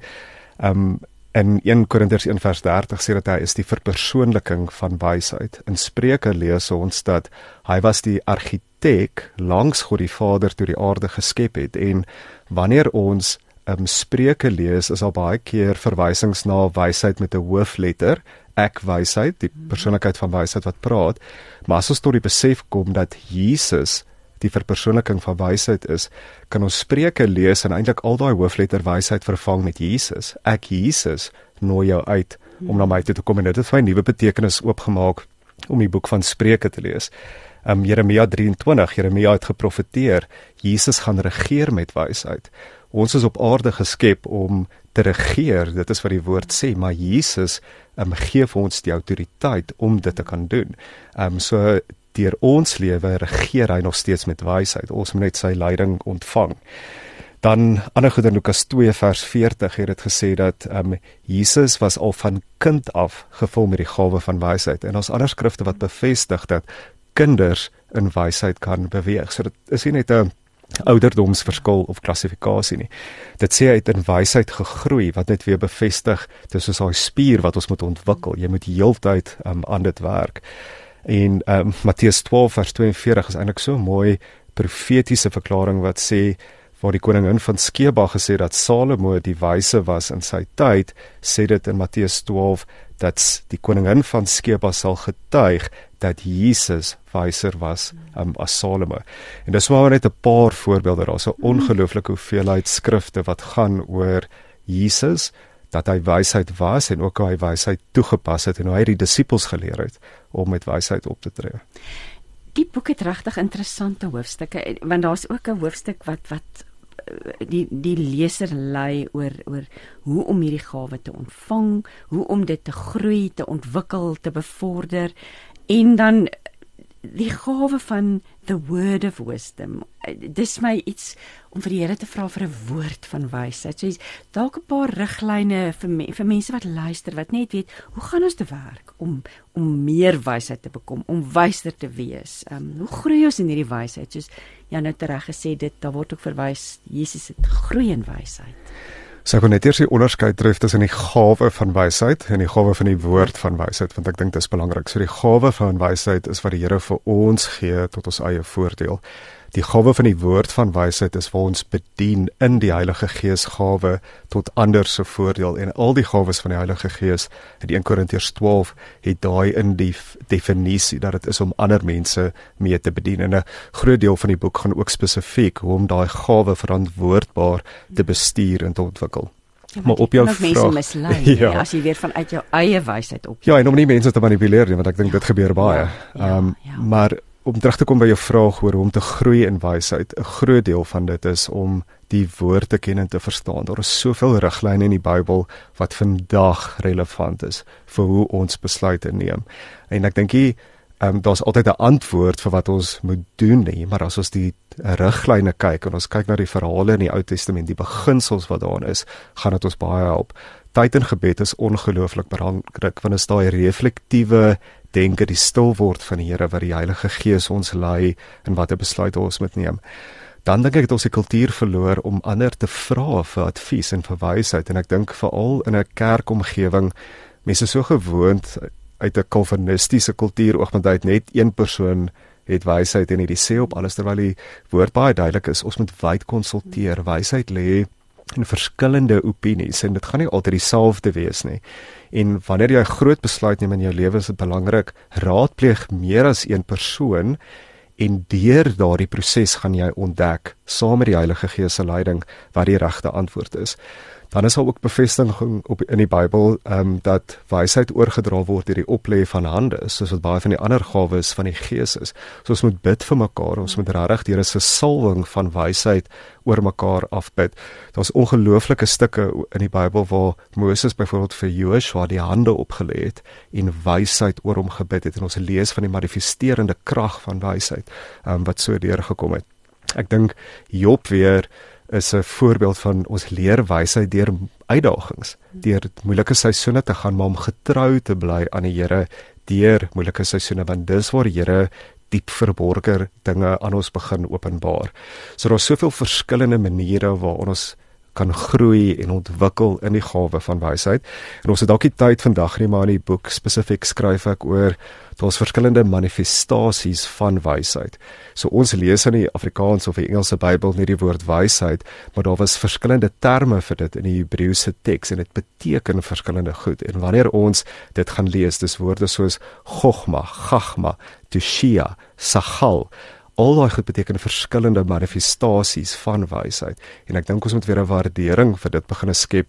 Speaker 3: Um in 1 Korintiërs 1:30 sê dat hy is die verpersoonliking van wysheid. In Spreuke lees ons dat hy was die argitek langs God die Vader toe die aarde geskep het en wanneer ons um, Spreuke lees is al baie keer verwysings na wysheid met 'n hoofletter ek wysheid, die persoonlikheid van wysheid wat praat. Maar as ons tot die besef kom dat Jesus die verpersoonliking van wysheid is, kan ons Spreuke lees en eintlik al daai hoofletter wysheid vervang met Jesus. Ek Jesus nooi jou uit om na my toe te kom en dit het vir 'n nuwe betekenis oopgemaak om die boek van Spreuke te lees. Um Jeremia 23, Jeremia het geprofeteer, Jesus gaan regeer met wysheid. Ons is op aarde geskep om te regeer, dit is wat die woord sê, maar Jesus um, gee vir ons die autoriteit om dit te kan doen. Ehm um, so deur ons lewe regeer hy nog steeds met wysheid. Ons moet net sy leiding ontvang. Dan ander goed in Lukas 2 vers 40 het dit gesê dat ehm um, Jesus was al van kind af gevul met die gawe van wysheid. En ons ander skrifte wat bevestig dat kinders in wysheid kan beweeg. So dit is nie net 'n ouderdomsverskil of klassifikasie nie. Dit sê hy het in wysheid gegroei wat net weer bevestig dis soos 'n spier wat ons moet ontwikkel. Jy moet heeltyd um, aan dit werk. En um, Matteus 12 vers 42 is eintlik so mooi profetiese verklaring wat sê waar die koningin van Skeba gesê dat Salomo die wyse was in sy tyd, sê dit in Matteus 12 dat die koningin van Skeba sal getuig dat Jesus wyser was um, as Salomo. En dis maar net 'n paar voorbeelde. Daar's 'n ongelooflike hoeveelheid skrifte wat gaan oor Jesus dat hy wysheid was en ook hoe hy wysheid toegepas het en hoe hy die disippels geleer het om met wysheid op te tree.
Speaker 2: Die boek het regtig interessante hoofstukke want daar's ook 'n hoofstuk wat wat die die leser lei oor oor hoe om hierdie gawe te ontvang, hoe om dit te groei, te ontwikkel, te bevorder en dan die gawe van the word of wisdom. Dis my iets om vir die Here te vra vir 'n woord van wysheid. So dalk 'n paar riglyne vir me, vir mense wat luister wat net weet hoe gaan ons te werk om om meer wysheid te bekom, om wyser te wees. Ehm um, hoe groei ons in hierdie wysheid? Soos jy nou tereg gesê dit, daar word ook verwys Jesus het groei in wysheid.
Speaker 3: So ek wil net eers die onderskeid tref tussen die gawe van wysheid en die gawe van die woord van wysheid want ek dink dit is belangrik. So die gawe van wysheid is wat die Here vir ons gee tot ons eie voordeel. Die gawe van die woord van wysheid is vir ons bedien in die Heilige Gees gawe tot ander se voordeel en al die gawes van die Heilige Gees in 1 Korintiërs 12 het daai in die definisie dat dit is om ander mense mee te bedien en 'n groot deel van die boek gaan ook spesifiek hoe om daai gawe verantwoordbaar te bestuur en te ontwikkel.
Speaker 2: Ja, maar op jou vraag mislei <laughs> ja. as jy weer vanuit jou eie wysheid op.
Speaker 3: Ja, en om nie mense te manipuleer nie want ek dink ja. dit gebeur baie. Ja, ja, ehm ja, um, ja. maar om terug te kom by jou vraag oor hoe om te groei in wysheid, 'n groot deel van dit is om die woord te ken en te verstaan. Daar is soveel riglyne in die Bybel wat vandag relevant is vir hoe ons besluite neem. En ek dink jy ehm um, daar's altyd 'n antwoord vir wat ons moet doen nie, maar as ons die riglyne kyk en ons kyk na die verhale in die Ou Testament, die beginsels wat daarin is, gaan dit ons baie help. Tyd in gebed is ongelooflik belangrik want dit is daai reflektiewe denke die stil word van die Here wat die Heilige Gees ons lei in watter besluit ons moet neem. Dan dink ek het ons die kultuur verloor om ander te vra vir advies en vir wysheid. En ek dink veral in 'n kerkomgewing mense so gewoond uit 'n kalvinistiese kultuur oogpunt uit net een persoon het wysheid en hierdie sê op alles terwyl die woord baie duidelik is. Ons moet wyd konsulteer. Wysheid lê en verskillende opinies en dit gaan nie altyd dieselfde wees nie. En wanneer jy 'n groot besluit neem in jou lewe, is dit belangrik raadpleeg meer as een persoon en deur daardie proses gaan jy ontdek saam met die Heilige Gees se leiding wat die regte antwoord is dan is daar ook bevestiging op in die Bybel ehm um, dat wysheid oorgedra word deur die oplê van hande soos wat baie van die ander gawes van die Gees is. So ons moet bid vir mekaar, ons moet regtig deur 'n salwing van wysheid oor mekaar afbid. Daar's ongelooflike stukke in die Bybel waar Moses byvoorbeeld vir Joshua die hande opgelê het en wysheid oor hom gebid het en ons lees van die manifesterende krag van wysheid ehm um, wat so deurgekom het. Ek dink Job weer is 'n voorbeeld van ons leer wysheid deur uitdagings, deur moeilike seisoene te gaan, maar om getrou te bly aan die Here deur moeilike seisoene want dis waar die Here diep verborgde dinge aan ons begin openbaar. So daar's soveel verskillende maniere waar ons kan groei en ontwikkel in die gawe van wysheid. En ons het dalk nie tyd vandag nie, maar in die boek spesifiek skryf ek oor daar's verskillende manifestasies van wysheid. So ons lees in die Afrikaans of die Engelse Bybel nie die woord wysheid, maar daar was verskillende terme vir dit in die Hebreëse teks en dit beteken verskillende goed. En wanneer ons dit gaan lees, dis woorde soos gogma, gagma, tushia, sachal al daai goed beteken verskillende manifestasies van wysheid en ek dink ons moet weer 'n waardering vir dit begine skep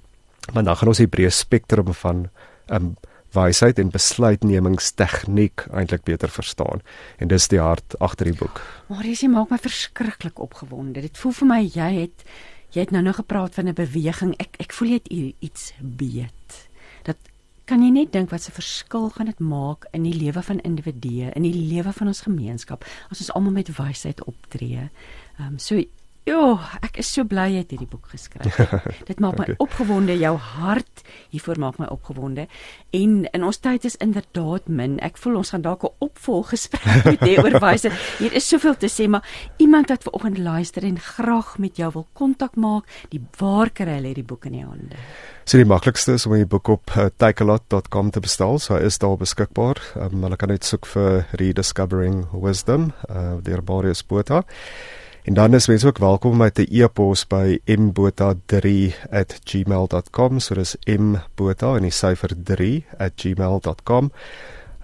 Speaker 3: want dan gaan ons die breë spektrum van um, wysheid en besluitnemingstegniek eintlik beter verstaan en dis die hart agter die boek.
Speaker 2: Maar jy maak my verskriklik opgewonde. Dit voel vir my jy het jy het nou nog gepraat van 'n beweging. Ek ek voel jy het iets weet. Kan jy net dink wat 'n verskil gaan dit maak in die lewe van individue, in die lewe van ons gemeenskap as ons almal met wysheid optree? Ehm um, so Ja, ek is so bly jy het hierdie boek geskryf. <laughs> Dit maak my okay. opgewonde, jou hart hiervoor maak my opgewonde. En in ons tyd is inderdaad min. Ek voel ons gaan dalk 'n opvolggesprek <laughs> met hê oor wysheid. Hier is soveel te sê, maar iemand wat vanoggend luister en graag met jou wil kontak maak, die waar kry hulle hierdie boek in die hande?
Speaker 3: So die maklikste is om die boek op uh, takealot.com te bestel. So is daar beskikbaar. Um, hulle kan net soek vir Rediscovering Wisdom uh, deur Boris Botha. En dan is mense ook welkom om my te e-pos by mbota3@gmail.com. So dis mbota en die syfer 3@gmail.com.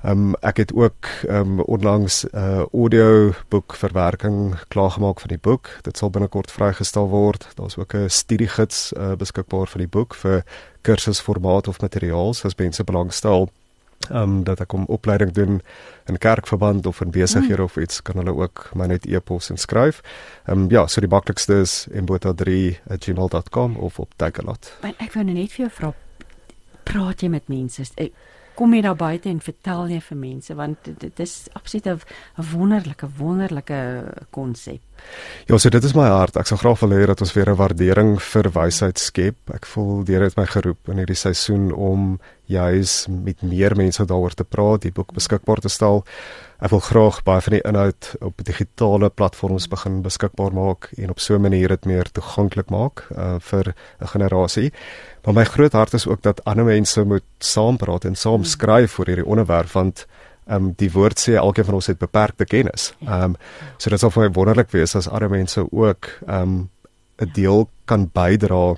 Speaker 3: Ehm um, ek het ook ehm um, onlangs 'n uh, audio boek verwerking klaargemaak van die boek. Dit sal binnekort vrygestel word. Daar's ook 'n studiegids uh, beskikbaar vir die boek vir kursusformaat of materiaal as mense belangstel ehm um, dat ek kom opleiding doen in kerkverband of in besighede mm. of iets kan hulle ook my net e-pos en skryf. Ehm um, ja, so die maklikste is mbota3@gmail.com of op Tagalot.
Speaker 2: Maar ek wou net vir jou vra praat jy met mense? Ek, kom jy daar buite en vertel jy vir mense want dit is absoluut 'n wonderlike wonderlike konsep.
Speaker 3: Ja, so dit is my hart. Ek sal graag wil hê dat ons weer 'n waardering vir wysheid skep. Ek voel deur het my geroep in hierdie seisoen om juis met meer mense daaroor te praat, die boek beskikbaar te stel. Ek wil graag baie van die inhoud op digitale platforms begin beskikbaar maak en op so 'n manier dit meer toeganklik maak uh, vir 'n generasie. Maar my groot hart is ook dat ander mense moet saampraat en saam skryf oor hierdie onderwerp want ehm um, die woord sê elkeen van ons het beperkte kennis. Ehm um, so dit sal vir my wonderlik wees as ander mense ook ehm um, 'n deel kan bydra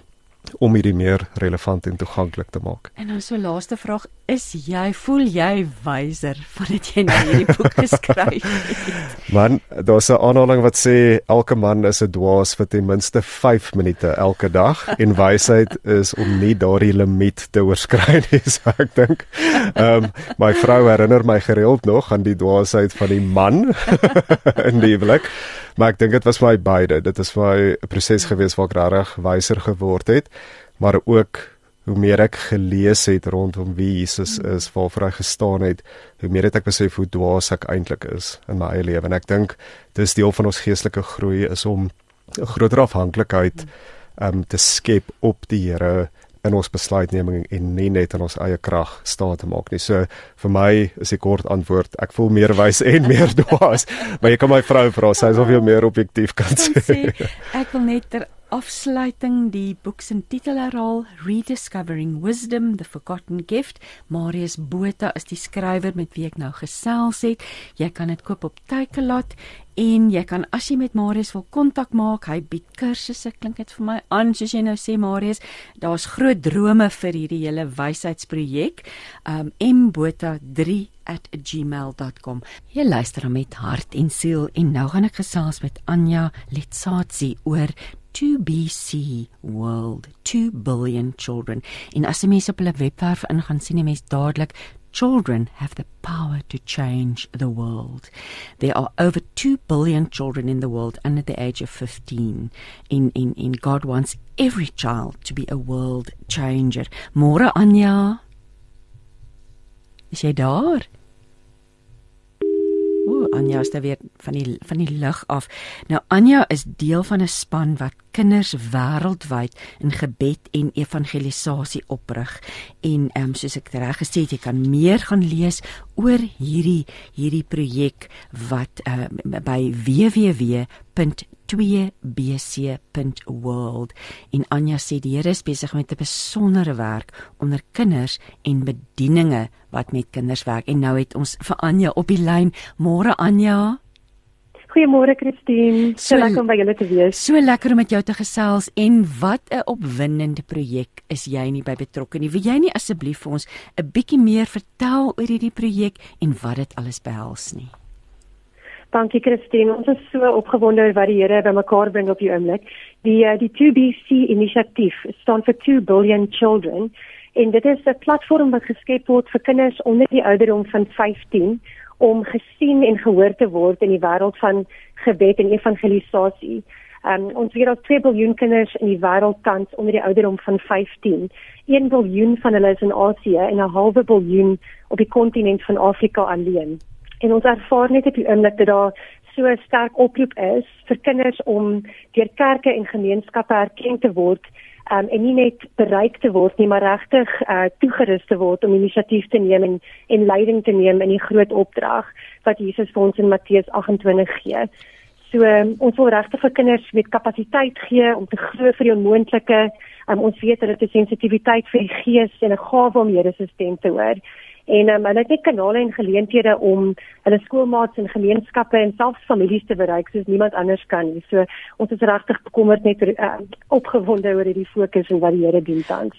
Speaker 3: om hierdie meer relevant en toeganklik te maak.
Speaker 2: En dan so laaste vraag, is jy voel jy wyser vandat jy nou hierdie boek <laughs> geskryf het?
Speaker 3: Man, daar's 'n aanhaling wat sê elke man is 'n dwaas vir ten minste 5 minute elke dag en wysheid is om nie daardie limiet te oorskry nie, <laughs> so ek dink. Ehm um, my vrou herinner my gereeld nog aan die dwaasheid van die man <laughs> in die blik. Maar ek dink dit was vir my beide. Dit is vir my 'n proses gewees waar ek regtig wyser geword het, maar ook hoe meer ek gelees het rondom wie Jesus is, waarvoor hy gestaan het, hoe meer het ek besef hoe dwaas ek eintlik is in my eie lewe. En ek dink dis deel van ons geestelike groei is om 'n groter afhanklikheid um te skep op die Here in ons besluitneming en nie net in ons eie krag staat te maak nie. So vir my is die kort antwoord, ek voel meer wys en meer <laughs> dwaas. maar jy kan my vrou vra, sy is of jy meer objektief kan sê.
Speaker 2: Ek wil net ter afsluiting die boek se titel herhaal Rediscovering Wisdom the Forgotten Gift. Marius Botha is die skrywer met wie ek nou gesels het. Jy kan dit koop op Takealot en jy kan as jy met Marius wil kontak maak, hy bied kursusse, klink dit vir my aan soos jy nou sê Marius, daar's groot drome vir hierdie hele wysheidsprojek. Um mbotha3@gmail.com. Jy luister met hart en siel en nou gaan ek gesels met Anja Letsatsi oor 2BC World 2 billion children. En as jy mense op hulle webwerf ingaan sien jy mense dadelik children have the power to change the world. There are over 2 billion children in the world under the age of 15. In in in God wants every child to be a world changer. Môre Anja. Is jy daar? Ooh, Anja is daar weer van die van die lig af. Nou Anja is deel van 'n span wat kinders wêreldwyd in gebed en evangelisasie oprig. En ehm um, soos ek reg gesê het, jy kan meer gaan lees oor hierdie hierdie projek wat uh, by www 2bc.world en Anja sê die Here is besig met 'n besondere werk onder kinders en bedieninge wat met kinders werk. En nou het ons vir Anja op die lyn. Môre Anja
Speaker 4: Goeiemôre Christine. So, so lekker om by julle te wees.
Speaker 2: So lekker om met jou te gesels. En wat 'n opwindende projek is jy nie by betrokke nie. Wil jy nie asseblief vir ons 'n bietjie meer vertel oor hierdie projek en wat dit alles behels nie?
Speaker 4: Dankie Christine. Ons is so opgewonde oor wat die Here bymekaar bring op die oomblik. Die uh, die 2BC inisiatief staan vir 2 billion children. En dit is 'n platform wat geskep word vir kinders onder die ouderdom van 15 om gesien en gehoor te word in die wêreld van gebed en evangelisasie. Um, ons weet dat 2 biljoen kinders in die wêreld tans onder die ouderdom van 15. 1 biljoen van hulle is in Asië en 'n halwe biljoen op die kontinent van Afrika alleen. En ons ervaar net op die oomblik dat daar so 'n sterk oproep is vir kinders om deur kerke en gemeenskappe erken te word um, en nie net bereik te word nie, maar regtig uh, toegerus te word om inisiatief te neem en, en leiding te neem in die groot opdrag wat Jesus vir ons in Matteus 28 gee. So um, ons wil regtig vir kinders met kapasiteit gee om te glo vir die onmoontlike. Um, ons weet dat dit 'n sensitiwiteit vir die gees en 'n gawe om Here se stem te hoor en um, hulle het net kanale en geleenthede om hulle skoolmaats en gemeenskappe en selfs families te bereik soos niemand anders kan nie. So ons is regtig bekommerd net uh, opgewonde oor hierdie fokus en wat die Here doen tans.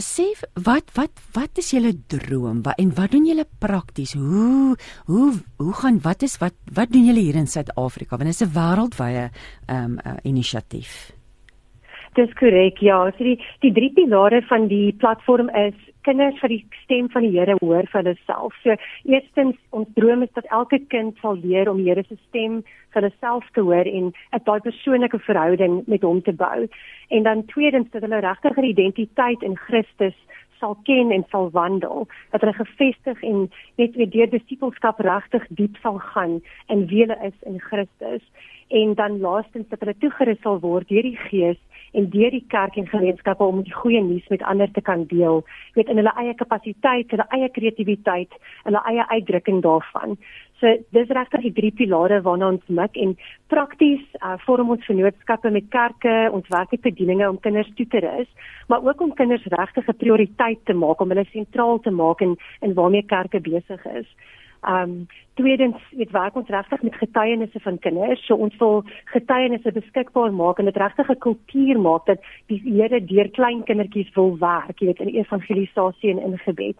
Speaker 2: Sê wat wat wat is julle droom wat, en wat doen julle prakties? Hoe hoe hoe gaan wat is wat wat doen julle hier in Suid-Afrika? Want dit is 'n wêreldwye ehm um, uh, inisiatief.
Speaker 4: Dis korrek. Ja, so die die drie pilare van die platform is kinders vir die stem van die Here hoor vir hulle self. So eerstens ons droom is dat elke kind sal leer om die Here se stem vir hulle self te hoor en 'n daai persoonlike verhouding met hom te bou. En dan tweedens dat hulle regtig 'n identiteit in Christus sal ken en sal wandel, dat hulle gefestig en net weer deur disipelskap regtig diep sal gaan in wie hulle is in Christus. En dan laastens dat hulle toegerus sal word deur die Gees en deur die kerk en gemeenskappe om die goeie nuus met ander te kan deel, weet in hulle eie kapasiteit, hulle eie kreatiwiteit, hulle eie uitdrukking daarvan. So dis regtig die drie pilare waarna ons mik en prakties uh, vorm ons vennootskappe met kerke, ons werk met bedieninge om kinders toe te rus, maar ook om kinders regtig 'n prioriteit te maak om hulle sentraal te maak in in waarmee kerke besig is. Um tweedens, weet werk ons regtig met getuienisse van kinders. So ons wil getuienisse beskikbaar maak en dit regtig 'n kultuur maak dat die Here deur klein kindertjies wil werk, jy weet in evangelisasie en in gebed.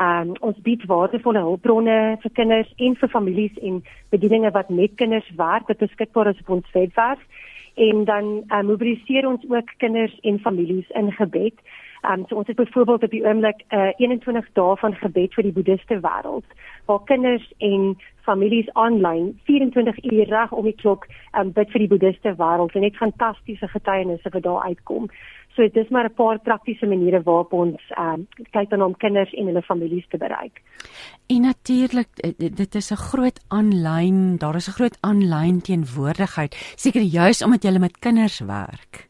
Speaker 4: Um ons bied waardevolle hulpbronne vir kinders en vir families en bedieninge wat met kinders werk wat beskikbaar is op ons webwerf. En dan um, mobiliseer ons ook kinders en families in gebed. Um, so ons het byvoorbeeld op die oomblik uh, 21 dae van gebed vir die boeddhiste wêreld waar kinders en families aanlyn 24 uur reg om die klok um, bid vir die boeddhiste wêreld en net fantastiese getuienisse wat daar uitkom. So dit is maar 'n paar praktiese maniere waarop ons um, kyk dan om kinders en hulle families te bereik.
Speaker 2: En natuurlik eh, dit is 'n groot aanlyn, daar is 'n groot aanlyn teenwoordigheid, seker juis omdat jy met kinders werk.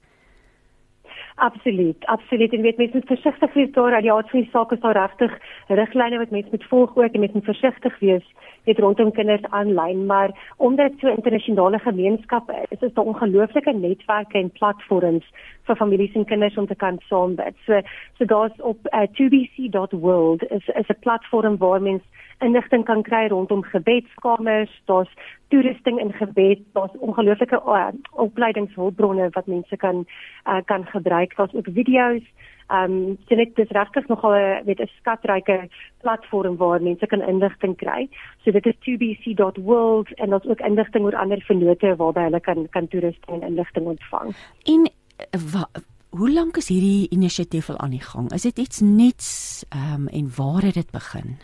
Speaker 4: Absoluut, absoluut. En weet mense moet versigtig wees daar aard van die saak is daar regtig riglyne wat mense moet volg ook en mense moet versigtig wees dit rondom kinders aanlyn, maar omdat dit so 'n internasionale gemeenskap is, is daar ongelooflike netwerke en platforms vir families en kinders om te kan saambid. So so daar's op uh, 2bc.world is is 'n platform waar mense inligting kan kry rondom gebedskamers, daar's toerusting in gebed, daar's ongelooflike uh, opleidingshulpbronne wat mense kan uh, kan gebruik. Daar's ook video's. Ehm um, so dit is regtig nogal 'n weet 'n skatryke platform waar mense kan inligting kry. So dit is 2bc.world en daar's ook inligting oor ander vennote waarby hulle kan kan toerusting en inligting ontvang.
Speaker 2: En hoe lank is hierdie inisiatief al aan die gang? Is dit iets nuuts ehm um, en waar het dit begin?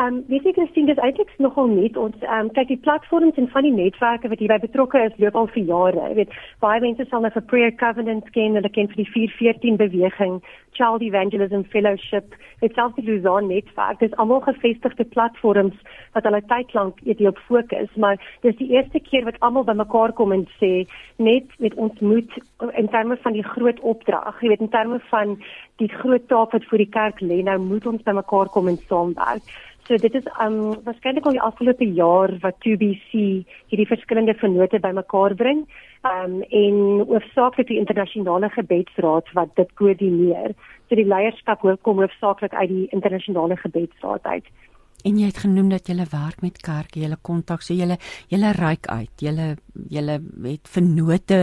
Speaker 4: Ehm um, weet jy Christine, dis eintlik nogal net ons ehm um, kyk die platforms en van die netwerke wat hierby betrokke is loop al vir jare. Jy weet, baie mense sal net vir Prayer Covenant ken, hulle ken vir die 414 beweging, Child Evangelism Fellowship, dit selfs die Luzon netwerk. Dis almal gevestigde platforms wat hulle tyd lank eet op fokus, maar dis die eerste keer wat almal bymekaar kom en sê net met ons moet in terme van die groot opdrag, jy weet in terme van die groot taak wat vir die kerk lê, nou moet ons bymekaar kom en saamwerk. So dit is um waarskynlik al die afgelope jaar wat 2BC hierdie verskillende vennote bymekaar bring. Um en hoofsaaklik die internasionale gebedsraad wat dit koördineer. So die leierskap kom hoofsaaklik uit die internasionale gebedsraad uit.
Speaker 2: En jy het genoem dat jy werk met kerke, jy kontak, so jy jy reik uit. Jy jy het vennote.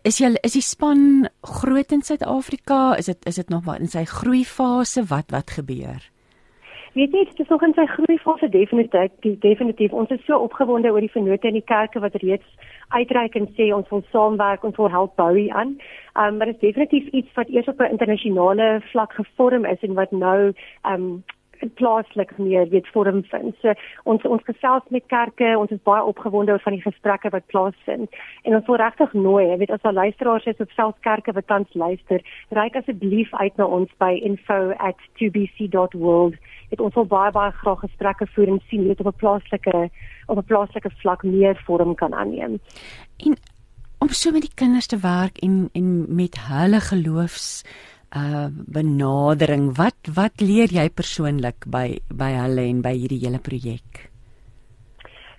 Speaker 2: Is jy is die span groot in Suid-Afrika? Is dit is dit nog in sy groeifase? Wat wat gebeur?
Speaker 4: Weet jy, dit is nog in sy groeifase definitief, definitief. Ons is so opgewonde oor die vennote in die kerke wat reeds uitreik en sê ons wil saamwerk en vir help bou hier aan. Um maar dit is definitief iets wat eers op 'n internasionale vlak gevorm is en wat nou um plaaslik meer weet vorm vind. So ons ons gesels met kerke, ons is baie opgewonde oor van die gesprekke wat plaasvind. En ons wil regtig nooi, weet as al luisteraars is op selfs kerke wat tans luister, reik asseblief uit na ons by info@2bc.world. Dit ons wil baie baie graag gesprekke voer en sien hoe dit op 'n plaaslike op 'n plaaslike vlak meer vorm kan aanneem.
Speaker 2: En om so met die kinders te werk en en met hulle geloofs uh benadering. Wat wat leer jy persoonlik by by hulle en by hierdie hele projek?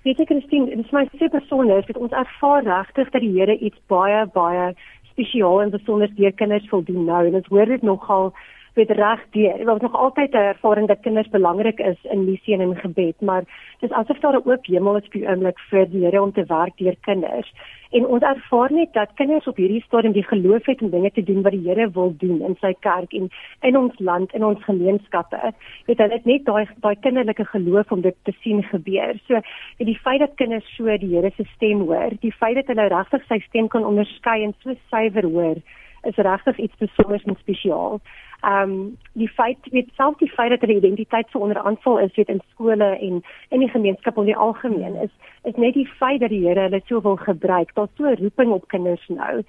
Speaker 4: Weet jy Christine, dit is my se persoonlik dat ons ervaar regtig dat die Here iets baie baie spesiaal en besonder deur kinders wil doen nou en ons hoor dit nogal weet reg deur. Dit was nog altyd 'n ervaring dat kinders belangrik is in missie en in gebed, maar dis asof daar 'n oop hemel is vir oomblik vir die Here om te werk deur kinders. En ons ervaar net dat kinders op hierdie stadium die geloof het om dinge te doen wat die Here wil doen in sy kerk en in ons land en ons gemeenskappe. Weet hulle het net daai daai kinderlike geloof om dit te sien gebeur. So en die feit dat kinders so die Here se stem hoor, die feit dat hulle regtig sy stem kan onderskei en so suiwer hoor, is regtig iets besonders en spesiaal. Ehm um, die feit weet self die feit dat hulle identiteit so onder aanval is weet in skole en in die gemeenskap in die algemeen is is net die feit dat die Here hulle so wil gebruik. Daar's so 'n roeping op kinders nou.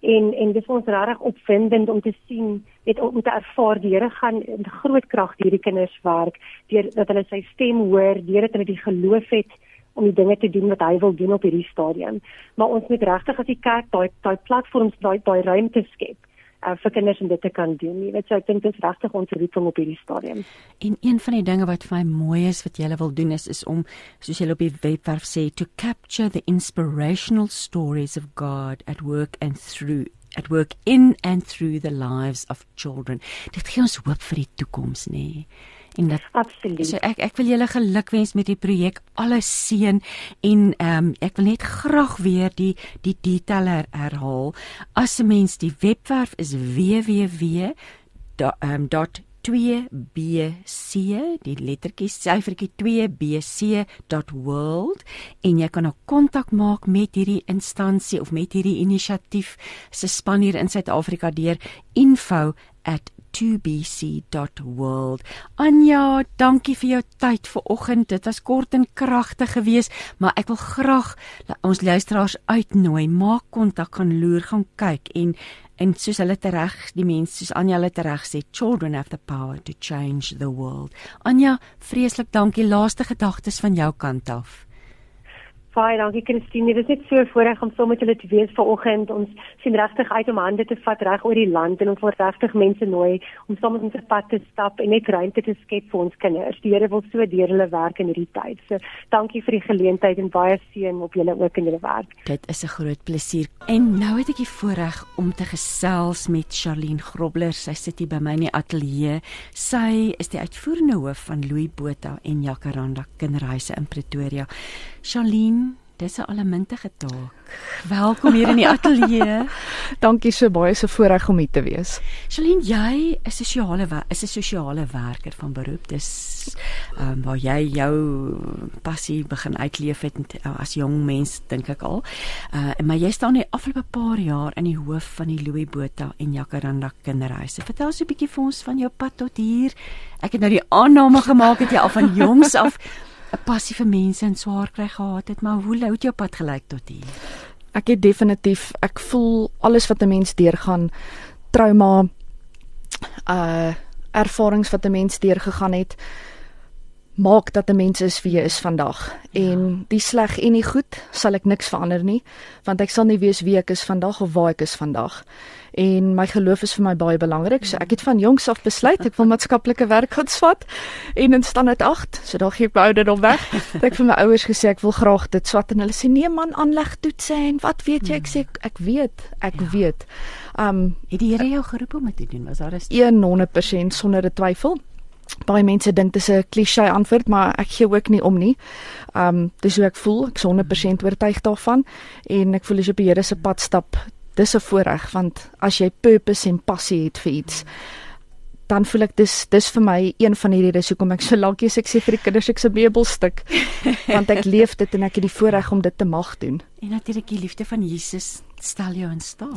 Speaker 4: En en dis ons regtig opwindend om te sien weet om te ervaar die Here gaan in groot krag hierdie kinders werk deur dat hulle sy stem hoor, deur dat hulle die geloof het om die dinge te doen wat hy wil doen op hierdie stadium. Maar ons moet regtig as die kerk daai daai platforms daai daai ruimte skep uh, vir kinders om dit te kan doen. Jy weet, so ek dink dit is regtig ons roeping op hierdie stadium.
Speaker 2: En een van die dinge wat vir my mooi is wat jy wil doen is is om soos jy op die webwerf sê to capture the inspirational stories of God at work and through at work in and through the lives of children. Dit gee ons hoop vir die toekoms, nê. Nee
Speaker 4: en dat absoluut.
Speaker 2: So ek ek wil julle gelukwens met die projek alles seën en ehm um, ek wil net graag weer die die detail her, herhaal. As 'n mens die webwerf is www ehm 2bc die lettertjie syfertjie 2bc.world en jy kan 'n kontak maak met hierdie instansie of met hierdie inisiatief se span hier in Suid-Afrika deur info@ 2bc.world. Anja, dankie vir jou tyd vanoggend. Dit was kort en kragtig geweest, maar ek wil graag ons luisteraars uitnooi, maak kontak, gaan loer, gaan kyk en en soos hulle tereg, die mense soos Anja hulle tereg sê, children have the power to change the world. Anja, vreeslik dankie. Laaste gedagtes van jou kant af
Speaker 4: Baie dankie Christine. Dit is net so voorreg om saam met julle te wees vanoggend. Ons sien regtig uit om hande te vat reg oor die land en ons wil regtig mense nooi om saam met ons op pad te stap en net ruimte te skep vir ons kinders. Die Here wil so deur hulle werk in hierdie tyd. So dankie vir die geleentheid en baie seën op julle ook in julle werk.
Speaker 2: Dit is 'n groot plesier. En nou het ek die voorreg om te gesels met Charlene Grobler. Sy sit hier by my in die ateljee. Sy is die uitvoerende hoof van Louis Botha en Jacaranda Kinderhuise in Pretoria. Charlene, dis 'n allemintige taak. Welkom hier in die ateljee. <laughs>
Speaker 5: Dankie so baie so voorreg om hier te wees.
Speaker 2: Charlene, jy is 'n sosiale is 'n sosiale werker van beroep. Dis ehm um, waar jy jou passie begin uitleef het as jong mens, dink ek al. Uh maar jy staan die afgelope paar jaar in die hoof van die Louis Botha en Jacaranda Kinderhuise. Vertel ons 'n bietjie vir ons van jou pad tot hier. Ek het nou die aanname gemaak dat jy al van jongs af 'n passie vir mense en swaar kry gehad het, maar hoe loop jou pad gelyk tot hier?
Speaker 5: Ek het definitief, ek voel alles wat 'n mens deurgaan, trauma, uh ervarings wat 'n mens deurgegaan het, maak dat 'n mens is wie jy is vandag. Ja. En die sleg en die goed sal ek niks verander nie, want ek sal nie weet wie ek is vandag of waar ek is vandag en my geloof is vir my baie belangrik. So ek het van jongs af besluit ek wil <laughs> maatskaplike werk gaan swat en in standaard 8, so daar gee ek my ouderdom weg. Ek vir my ouers gesê ek wil graag dit swat en hulle sê nee man, aanleg toetse en wat weet jy? Ek sê ek weet, ek ja. weet. Um
Speaker 2: het die Here jou geroep om dit te doen? Was daar 'n
Speaker 5: 100% sonder 'n twyfel? Baie mense dink dit is 'n klise antwoord, maar ek gee ook nie om nie. Um dis hoe ek voel. Ek is 100% oortuig daarvan en ek voel as jy op die Here se pad stap, dis 'n voorreg want as jy purpose en passie het vir iets dan voel ek dis dis vir my een van hierdie redes hoekom ek so lank is ek sê vir die kinders ek se meubelstuk. <laughs> Want ek leef dit en ek het die voorreg om dit te mag doen.
Speaker 2: En natuurlik die liefde van Jesus stel jou in staat.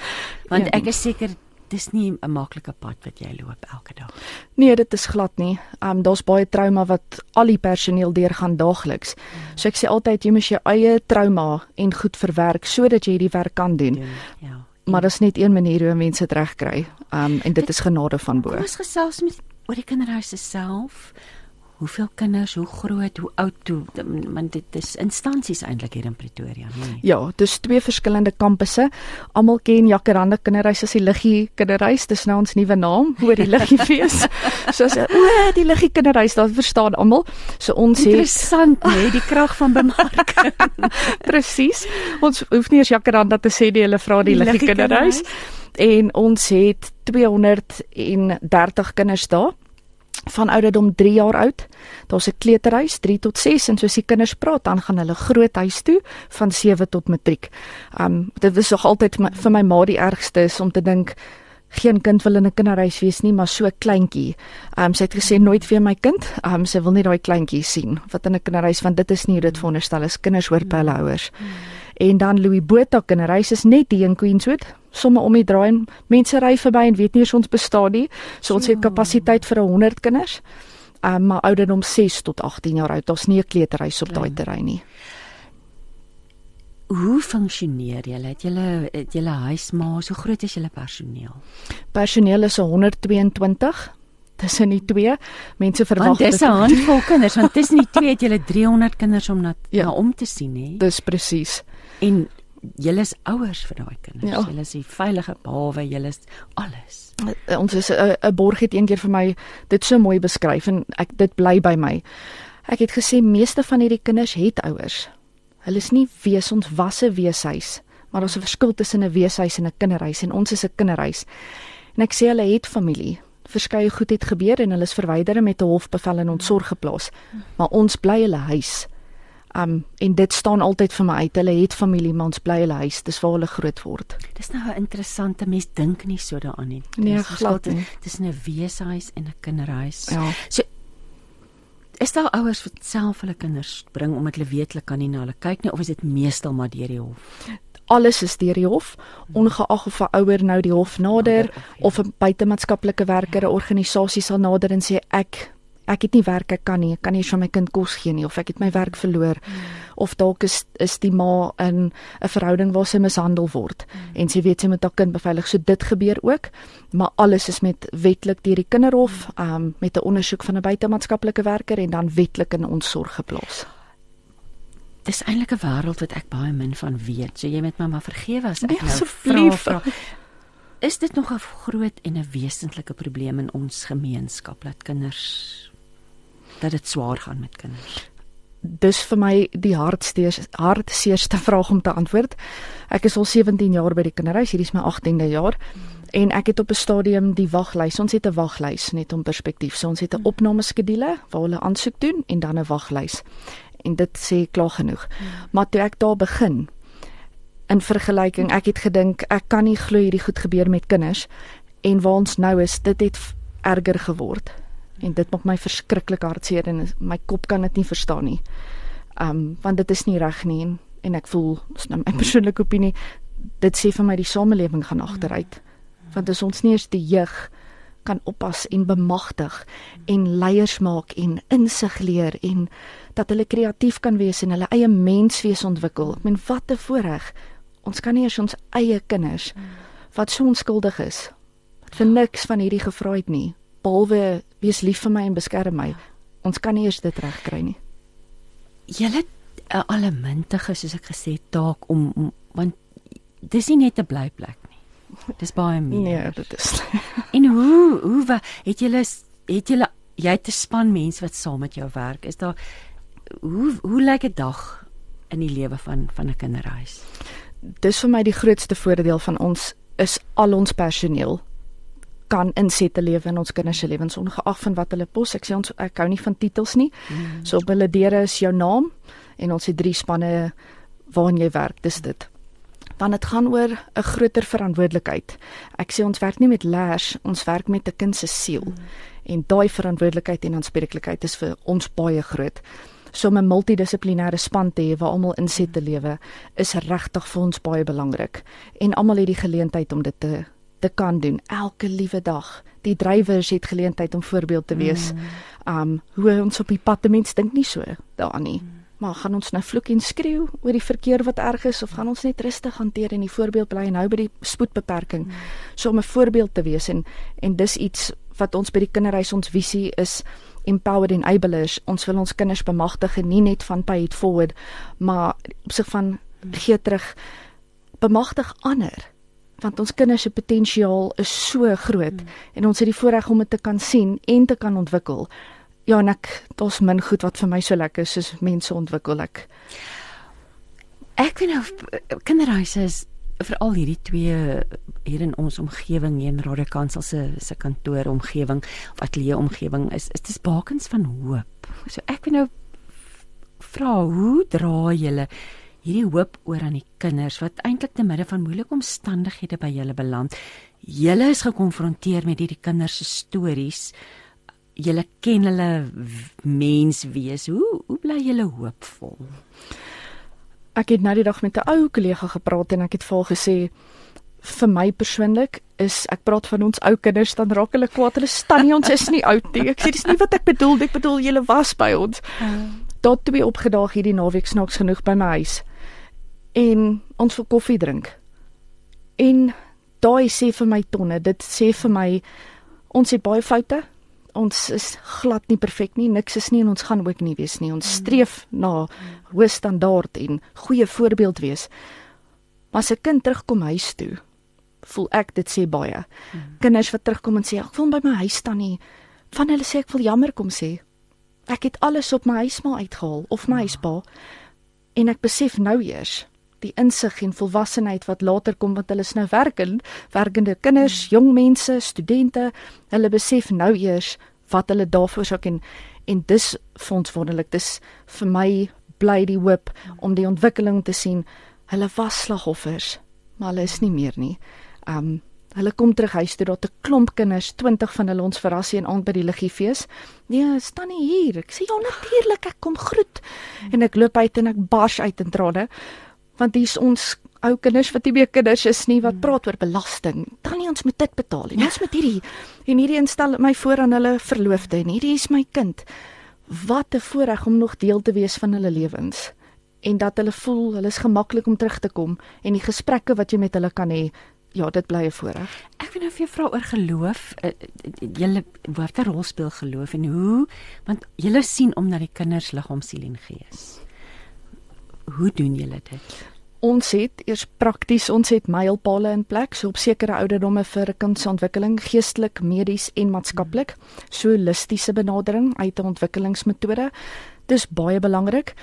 Speaker 2: <laughs> Want ja. ek is seker dis nie 'n maklike pad wat jy loop elke dag.
Speaker 5: Nee, dit is glad nie. Um daar's baie trauma wat al die personeel deurgaan daagliks. Hmm. So ek sê altyd jy moet jou eie trauma en goed verwerk sodat jy hierdie werk kan doen. doen ja. Maar dit is net een manier hoe mense dit regkry. Um en dit is genade van bo.
Speaker 2: Ons gesels met oor die kinderhuise self hoeveel kinders, hoe groot, hoe oud toe want dit is instansies eintlik hier in Pretoria, nee.
Speaker 5: Ja, dis twee verskillende kampusse. Almal ken Jacaranda Kinderhuis as die Liggie Kinderhuis, dis nou ons nuwe naam oor die Liggie <laughs> fees. so as o, die Liggie Kinderhuis, daar verstaan almal. So ons
Speaker 2: Interessant, het Interessant, nee, die krag van bemarking. <laughs>
Speaker 5: Presies. Ons hoef nie eers Jacaranda te sê nie, hulle vra die, die Liggie Kinderhuis. En ons het 230 kinders daar van ouderdom 3 jaar oud. Daar's 'n kleuterhuis 3 tot 6 en soos die kinders praat, dan gaan hulle groot huis toe van 7 tot matriek. Um dit was nog altyd my, vir my ma die ergste is om te dink geen kind wil in 'n kinderhuis wees nie, maar so kleintjie. Um sy het gesê nooit vir my kind. Um sy wil nie daai kleintjie sien wat in 'n kinderhuis want dit is nie hoe dit veronderstel is. Kinders hoor by hulle ouers. En dan Louis Botha kinderhuis is net hier in Queenswood somme om die draai en mense ry verby en weet nie eens ons bestaan nie. So ons ja. het kapasiteit vir 100 kinders. Um, maar ouderdom 6 tot 18 jaar oud. Daar's nie 'n kleuterhuis op daai terrein nie.
Speaker 2: Hoe funksioneer julle? Het julle het julle huis maar so groot is julle personeel?
Speaker 5: Personeel is 122 tussen die twee. Mense verwag
Speaker 2: dit. Dis 'n handvol kinders want tussen die twee het julle 300 kinders om na, ja, na om te sien, hè.
Speaker 5: Dis presies.
Speaker 2: En julle is ouers vir daai kinders. Ja. Julle is die veilige behalwe julle is alles.
Speaker 5: Uh, ons is 'n uh, 'n borg het eendag vir my dit so mooi beskryf en ek dit bly by my. Ek het gesê meeste van hierdie kinders het ouers. Hulle is nie wees ons wasse weeshuis, maar daar's 'n verskil tussen 'n weeshuis en 'n kinderhuis en ons is 'n kinderhuis. En ek sê hulle het familie. Verskeie goed het gebeur en hulle is verwyder met 'n hofbevel en ontsorg geplaas. Maar ons bly hulle huis. Um en dit staan altyd vir my uit. Hulle het familie, maar ons bly hulle huis. Dis waar hulle groot word.
Speaker 2: Dis nou 'n interessante mens dink nie so daaraan nie.
Speaker 5: Nee, glad nie.
Speaker 2: Dis 'n weeshuis en 'n kinderhuis. Ja. So is daar ouers wat self hulle kinders bring omdat hulle weet hulle kan nie na hulle kyk nie of is dit meestal maar deur die hof?
Speaker 5: Alles is deur die hof, ongeag of 'n ouer nou die hof nader of 'n buitemaatskaplike werker, 'n organisasie sal nader en sê ek ek het nie werk ek kan nie ek kan nie vir my kind kos gee nie of ek het my werk verloor mm. of dalk is is die ma in 'n verhouding waar sy mishandel word mm. en sy weet sy moet haar kind beveilig so dit gebeur ook maar alles is met wetlik deur die kinderhof um, met 'n ondersoek van 'n buitemaatskaplike werker en dan wetlik in ons sorg geplaas
Speaker 2: dis eintlik 'n wêreld wat ek baie min van weet. So jy moet my maar vergewe as ek
Speaker 5: Nee,
Speaker 2: nou vra. vra. Is dit nog 'n groot en 'n wesentlike probleem in ons gemeenskap dat kinders dat dit swaar gaan met kinders?
Speaker 5: dis vir my die hartseer hartseerste <laughs> vraag om te antwoord. Ek is al 17 jaar by die kinderhuis, hierdie is my 18de jaar. En ek het op 'n stadium die waglys. Ons het 'n waglys net om perspektief. So ons het 'n opnameskedule waar hulle aansoek doen en dan 'n waglys. En dit sê klaar genoeg. Maar toe ek daar begin in vergelyking, ek het gedink ek kan nie glo hierdie goed gebeur met kinders en waar ons nou is, dit het erger geword. En dit maak my verskriklik hartseer en my kop kan dit nie verstaan nie. Um want dit is nie reg nie en, en ek voel, dis nou my <laughs> persoonlike opinie, dit sê vir my die samelewing gaan agteruit. Want as ons nie eens die jeug kan oppas en bemagtig en leiers maak en insig leer en dat hulle kreatief kan wees en hulle eie menswees ontwikkel. Ek meen wat 'n voorreg. Ons kan nie eens ons eie kinders wat so onskuldig is wat vir niks van hierdie gevra het nie, behalwe wees lief vir my en beskerm my. Ons kan nie eers dit regkry nie.
Speaker 2: Julle 'n allemintige soos ek gesê taak om, om want dis nie net 'n blyplek nie. Dis baie meer.
Speaker 5: Nee, dit is <laughs>
Speaker 2: En hoe hoe het julle het julle jy het 'n span mense wat saam met jou werk. Is daar hoe hoe lyk 'n dag in die lewe van van 'n kinderhuis?
Speaker 5: dis vir my die grootste voordeel van ons is al ons personeel kan insette lewe in ons kinders se lewens ongeag van wat hulle pos. Ek sê ons ek hou nie van titels nie. Mm. So op hulle deure is jou naam en ons het drie spanne waarin jy werk. Dis dit. Want dit gaan oor 'n groter verantwoordelikheid. Ek sê ons werk nie met leers, ons werk met 'n kind se siel. Mm. En daai verantwoordelikheid en aanspreeklikheid is vir ons baie groot. So om 'n multidissiplinêre span te hê waar almal inset te lewe is regtig vir ons baie belangrik. En almal het die geleentheid om dit te te kan doen elke liewe dag. Die drywers het geleentheid om voorbeeld te wees. Um hoe ons op die pad te mens dink nie so daaraan nie. Maar gaan ons nou vloek en skreeu oor die verkeer wat erg is of gaan ons net rustig hanteer en die voorbeeld bly en hou by die spoedbeperking? So om 'n voorbeeld te wees en en dis iets wat ons by die kinderhuis ons visie is empowered enablers. Ons wil ons kinders bemagtig en nie net van pay it forward, maar op sig van gee terug bemagtig ander. Want ons kinders se potensiaal is so groot mm. en ons het die voorreg om dit te kan sien en te kan ontwikkel. Ja, en ek daar's min goed wat vir my so lekker is soos mense ontwikkel ek.
Speaker 2: Ek weet nou kinderhuise is veral hierdie twee hier in ons omgewing hier in Radio Kansel se se kantoor omgewing of ateljee omgewing is is dis bakens van hoop. So ek wil nou vra hoe dra julle hierdie hoop oor aan die kinders wat eintlik te midde van moeilike omstandighede by julle beland. Julle is gekonfronteer met hierdie kinders se stories. Julle ken hulle menswees. Hoe hoe bly julle hoopvol?
Speaker 5: Ek het nou die dag met 'n ou kollega gepraat en ek het vir haar gesê vir my persoonlik is ek praat van ons ou kinders dan raak hulle kwaad. Hulle staan nie ons is nie oud nie. Ek sê dis nie wat ek bedoel. Ek bedoel julle was by ons. Daar het twee opgedaag hierdie naweek snaaks genoeg by my huis. En ons wil koffie drink. En daai sê vir my tonne, dit sê vir my ons het baie foute. Ons is glad nie perfek nie. Niks is nie en ons gaan ook nie wees nie. Ons streef na hoë standaard en goeie voorbeeld wees. Maar as 'n kind terugkom huis toe, voel ek dit sê baie. Kinders wat terugkom en sê ek wil by my huis staan nie. Van hulle sê ek wil jammer kom sê. Ek het alles op my huisma uitgehaal of my huispa en ek besef nou eers die insig en volwassenheid wat later kom want hulle is nou werkend, werkende kinders, jong mense, studente, hulle besef nou eers wat hulle daarvoor sou en en dis vir ons wonderlik. Dis vir my bly die hoop om die ontwikkeling te sien. Hulle was slagoffers, maar hulle is nie meer nie. Um hulle kom terug huis toe, daar't 'n klomp kinders, 20 van hulle ons verras hier aan by die liggieefees. Nee, staan nie hier. Ek sê ja natuurlik, ek kom groet. En ek loop uit en ek bars uit in trane want hier's ons ou kinders wat nie meer kinders is nie wat praat oor belasting. Dan nie ons moet dit betaal nie. Ons moet hierdie en hierdie instel my voor aan hulle verloofde en hierdie is my kind. Wat 'n voorreg om nog deel te wees van hulle lewens en dat hulle voel hulle is gemaklik om terug te kom en die gesprekke wat jy met hulle kan hê, ja, dit bly 'n voorreg.
Speaker 2: Ek wil nou vir jou vra oor geloof. Uh, Julle wat 'n rol speel geloof en hoe want julle sien om na die kinders liggaam, siel en gees. hoe doen julle dit?
Speaker 5: Ons het eers prakties, ons het mylpale in plek so op sekere ouderdomme vir kindsontwikkeling, geestelik, medies en maatskaplik. So holistiese benadering uit 'n ontwikkelingsmetode. Dis baie belangrik.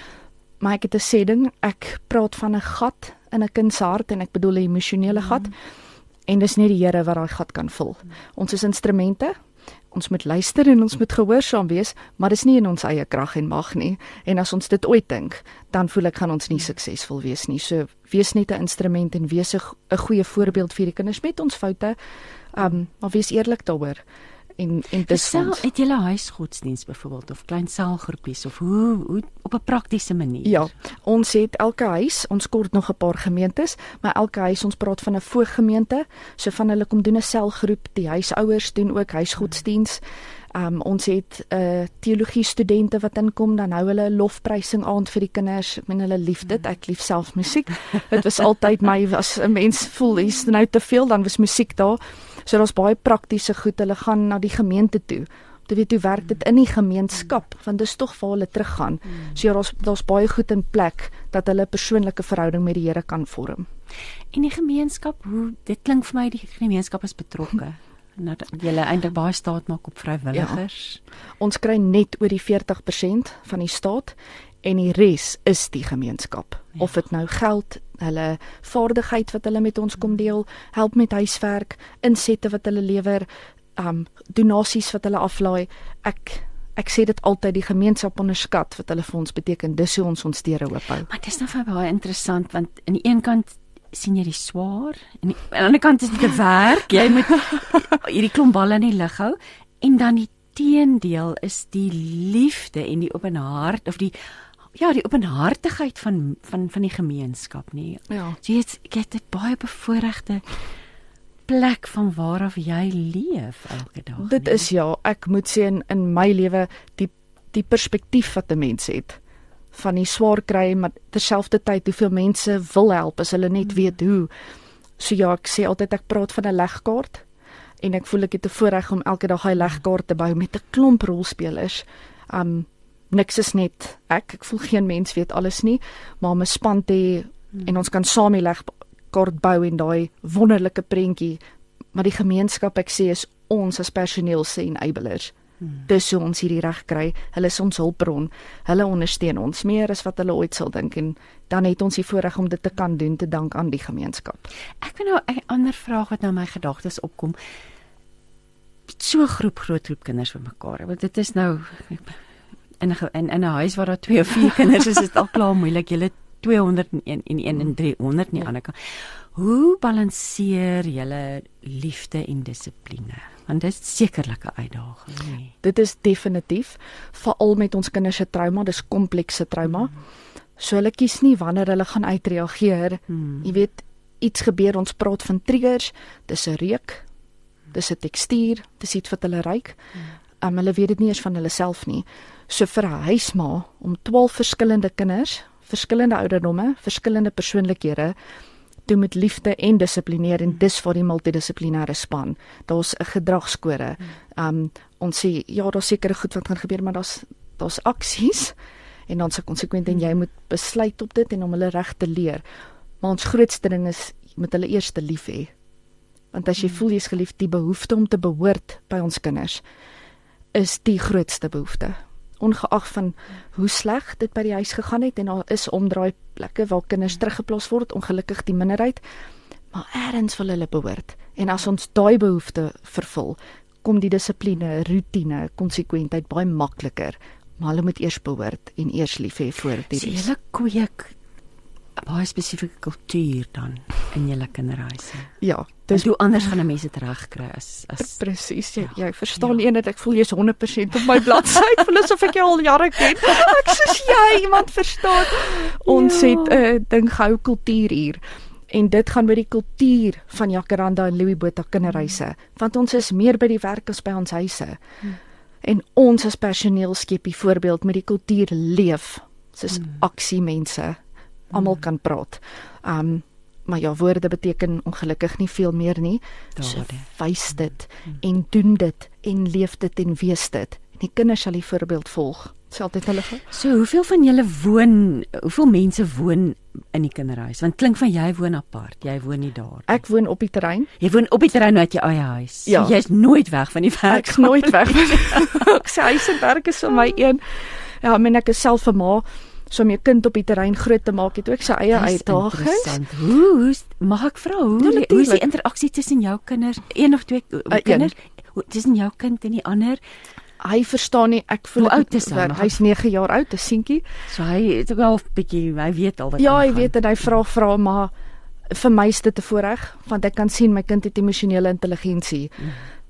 Speaker 5: Maar ek het 'n sê ding, ek praat van 'n gat in 'n kind se hart en ek bedoel 'n emosionele gat. Mm. En dis nie die Here wat daai gat kan vul. Mm. Ons is instrumente, ons moet luister en ons moet gehoorsaam wees, maar dis nie in ons eie krag en mag nie. En as ons dit ooit dink, dan voel ek gaan ons nie suksesvol wees nie. So wees net 'n instrument en wees 'n goeie voorbeeld vir die kinders met ons foute. Um maar wees eerlik daaroor en en dis
Speaker 2: sel het julle huisgodsdiens byvoorbeeld of klein selgroepies of hoe hoe op 'n praktiese manier
Speaker 5: Ja ons het elke huis ons kort nog 'n paar gemeentes maar elke huis ons praat van 'n vooggemeente so van hulle kom doen 'n selgroep die huisouers doen ook huisgodsdiens Um, ons het 'n uh, teologie studente wat inkom dan hou hulle 'n lofprysing aand vir die kinders. Ek meen hulle lief dit. Ek lief self musiek. Dit was altyd my as 'n mens voel hier's nou te veel dan was musiek daar. So daar's baie praktiese goed. Hulle gaan na die gemeente toe. Om te weet hoe werk dit in die gemeenskap want dis tog waar hulle teruggaan. So ja, daar's daar's baie goed in plek dat hulle 'n persoonlike verhouding met die Here kan vorm.
Speaker 2: En die gemeenskap, hoe dit klink vir my die gemeenskap is betrokke. <laughs> Nou julle eintlik baie staat maak op vrywilligers.
Speaker 5: Ja. Ons kry net oor die 40% van die staat en die res is die gemeenskap. Ja. Of dit nou geld, hulle vaardigheid wat hulle met ons kom deel, help met huiswerk, insette wat hulle lewer, um donasies wat hulle aflaai. Ek ek sê dit altyd die gemeenskap onderskat wat hulle vir ons beteken. Dis hoe ons ons deure oop hou.
Speaker 2: Maar dit is nou vir baie interessant want aan die een kant sien jy die swaar en aan die ander kant is dit 'n werk. Jy moet <laughs> hierdie klomp balle in die lug hou en dan die teendeel is die liefde en die openhart of die ja, die openhartigheid van van van die gemeenskap, nê. Ja. So jy het jy het 'n baie bevoordeelde plek van waar af jy leef elke dag.
Speaker 5: Dit nie? is ja, ek moet sê in in my lewe die die perspektief wat 'n mens het van die swaar kry maar terselfdertyd hoeveel mense wil help as hulle net mm. weet hoe. So ja, ek sê altyd ek praat van 'n legkaart en ek voel ek het 'n voorreg om elke dag hy legkaart te bou met 'n klomp rolspelers. Um niks is net ek ek voel geen mens weet alles nie maar om 'n span te hê hmm. en ons kan saam die leg kort bou en daai wonderlike prentjie maar die gemeenskap ek sê is ons as personeel se enablers hmm. dis hoe ons hierdie reg kry. Hulle is ons hulpbron. Hulle ondersteun ons meer as wat hulle ooit sal dink en dan het ons die voorreg om dit te kan doen te dank aan die gemeenskap.
Speaker 2: Ek wil nou 'n ander vraag wat nou my gedagtes opkom. So groep groot groep kinders bymekaar want dit is nou in in in 'n huis waar daar 2 of 4 <laughs> kinders is, is dit al klaar moeilik. Julle 201 en 1 en 300 nie ja. ander kant. Hoe balanseer julle liefde en dissipline? Want dit is sekerlik 'n uitdaging, nee.
Speaker 5: Dit is definitief veral met ons kinders se trauma, dis komplekse trauma. Hmm. So hulle kies nie wanneer hulle gaan uitreageer. Hmm. Jy weet, iets gebeur, ons praat van triggers. Dis 'n reuk. Dis 'n tekstuur, dis iets wat hulle ruik. Hmm. Um, hulle weet dit nie eens van hulle self nie. So vir 'n huisma om 12 verskillende kinders, verskillende ouderdomme, verskillende persoonlikhede toe met liefde en dissiplineer en dis vir die multidissiplinêre span. Daar's 'n gedragskode. Um ons sê ja, daar's sekere goed wat gaan gebeur, maar daar's daar's aksies <laughs> en dan se konsekwente en jy moet besluit op dit en om hulle reg te leer. Maar ons grootste ding is met hulle eerste lief hê. Want as jy voel jy's geliefd, die behoefte om te behoort by ons kinders is die grootste behoefte ongeag van hoe sleg dit by die huis gegaan het en daar is omdraai plekke waar kinders teruggeplaas word ongelukkig die minderheid maar eers wil hulle behoort. En as ons daai behoefte vervul kom die dissipline roetine konsekwentheid baie makliker. Maar hulle moet eers behoort en eers lief hê voor dit
Speaker 2: is hulle kweek baie spesifieke kultuur dan in julle kinderhuise.
Speaker 5: Ja,
Speaker 2: dis hoe anders gaan 'n mens dit regkry as as
Speaker 5: presies. Jy, ja, jy verstaan ja. een dat ek voel jy's 100% op my bladsy, voel asof ek jou al jare ken. Ek sê jy iemand verstaan. Ons ja. het 'n uh, ding gehou kultuur hier. En dit gaan met die kultuur van Jacaranda en Louis Botha kinderhuise, want ons is meer by die werk as by ons huise. Hmm. En ons as personeel skep die voorbeeld met die kultuur leef. Dis hmm. aksie mense almal mm. kan praat. Um maar ja, woorde beteken ongelukkig nie veel meer nie. So wys dit mm. en doen dit en leef dit en wees dit en die kinders sal die voorbeeld volg. Dis altyd hulle.
Speaker 2: So, hoeveel van julle woon, hoeveel mense woon in die kinderhuis? Want klink van jy woon apart. Jy woon nie daar.
Speaker 5: Ek woon op die terrein.
Speaker 2: Jy woon op die terrein uit jou eie huis.
Speaker 5: Ja.
Speaker 2: So, Jy's nooit weg van die werk.
Speaker 5: Ek's nooit weg. <laughs> ek sê huis en werk is vir my een. Ja, ek meen ek is self 'n ma, so om jou kind op die terrein groot te maak, het ook sy eie uitdagings.
Speaker 2: Hoe hoe mag ek vra hoe
Speaker 5: Ja,
Speaker 2: hoe is die interaksie tussen jou kinders, een of twee uh, kinders, tussen jou kind en die ander?
Speaker 5: Hy verstaan nie ek voel
Speaker 2: oud is hy?
Speaker 5: Hy's 9 jaar oud, 'n seentjie.
Speaker 2: So hy het ook al 'n bietjie, hy weet al wat
Speaker 5: Ja, hy
Speaker 2: aangaan.
Speaker 5: weet en hy vra vra maar vir my is dit 'n voorreg want ek kan sien my kind het emosionele intelligensie.
Speaker 2: Mm.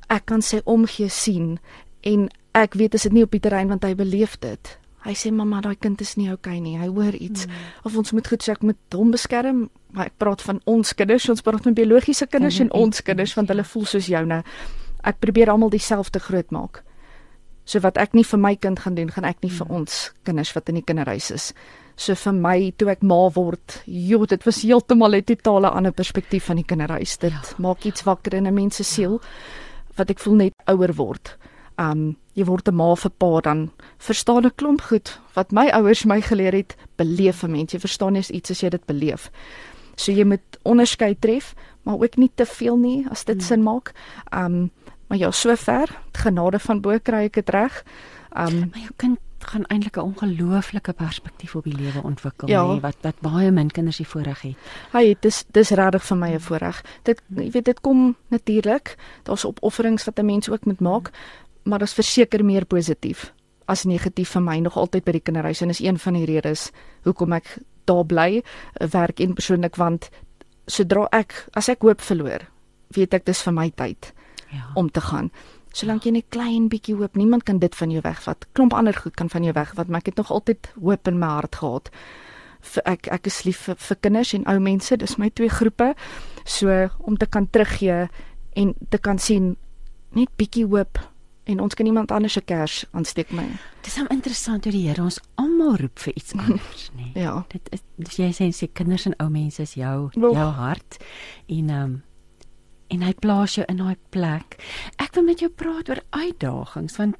Speaker 5: Ek kan sy omgee sien en ek weet as dit nie op die terrein want hy beleef dit. Hy sê mamma, daai kind is nie oukei nie. Hy hoor iets
Speaker 2: Mm.
Speaker 5: of ons moet goed sê ek moet hom beskerm, maar ek praat van ons kinders, ons praat van biologiese kinders en
Speaker 2: en
Speaker 5: ons kinders want
Speaker 2: ja.
Speaker 5: hulle voel soos joune. Ek probeer almal dieselfde groot maak. So wat ek nie vir my kind gaan doen, gaan ek nie
Speaker 2: Mm.
Speaker 5: vir ons kinders wat in die kinderhuis is. So vir my toe ek ma word, joh, dit was heeltemal 'n totale ander perspektief van die kinderhuis. Dit
Speaker 2: Ja.
Speaker 5: maak iets wakker in 'n mens se siel wat ek voel net ouer word. Um jy word 'n ma vir pa dan verstaan 'n klomp goed wat my ouers my geleer het, beleef 'n mens. Jy verstaan nie iets as jy dit beleef. So jy moet onderskei tref, maar ook nie te veel nie as dit
Speaker 2: Mm.
Speaker 5: sin maak. Um maar ja, sover, genade van bo kry ek dit reg. Um
Speaker 2: Maar jou kind gaan eintlik 'n ongelooflike perspektief op die lewe ontwikkel,
Speaker 5: Ja.
Speaker 2: nê, wat wat baie min kinders die voorreg het.
Speaker 5: Hy het dis dis regtig vir my 'n voorreg. Dit jy weet dit kom natuurlik. Daar's opofferings wat 'n mens ook moet maak, maar dit is verseker meer positief as negatief vir my nog altyd by die kinderhuis en is een van die redes hoekom ek daar bly, eh, werk en persoonlik want sodra ek as ek hoop verloor, weet ek dis vir my tyd
Speaker 2: Ja.
Speaker 5: om te gaan. Solank jy net klein bietjie hoop, niemand kan dit van jou wegvat. Klomp ander goed kan van jou wegvat, maar ek het nog altyd hoop in my hart gehad. Vir ek ek is lief vir, vir kinders en ou mense, dis my twee groepe. So om te kan teruggee en te kan sien net bietjie hoop en ons kan iemand anders se kers aansteek my.
Speaker 2: Dis hom interessant hoe die Here ons almal roep vir iets <laughs> anders, nê.
Speaker 5: Ja.
Speaker 2: Dit is jy sê sê kinders en ou mense is jou
Speaker 5: Wel.
Speaker 2: jou hart en ehm um, en hy plaas jou in daai plek. Ek wil met jou praat oor uitdagings want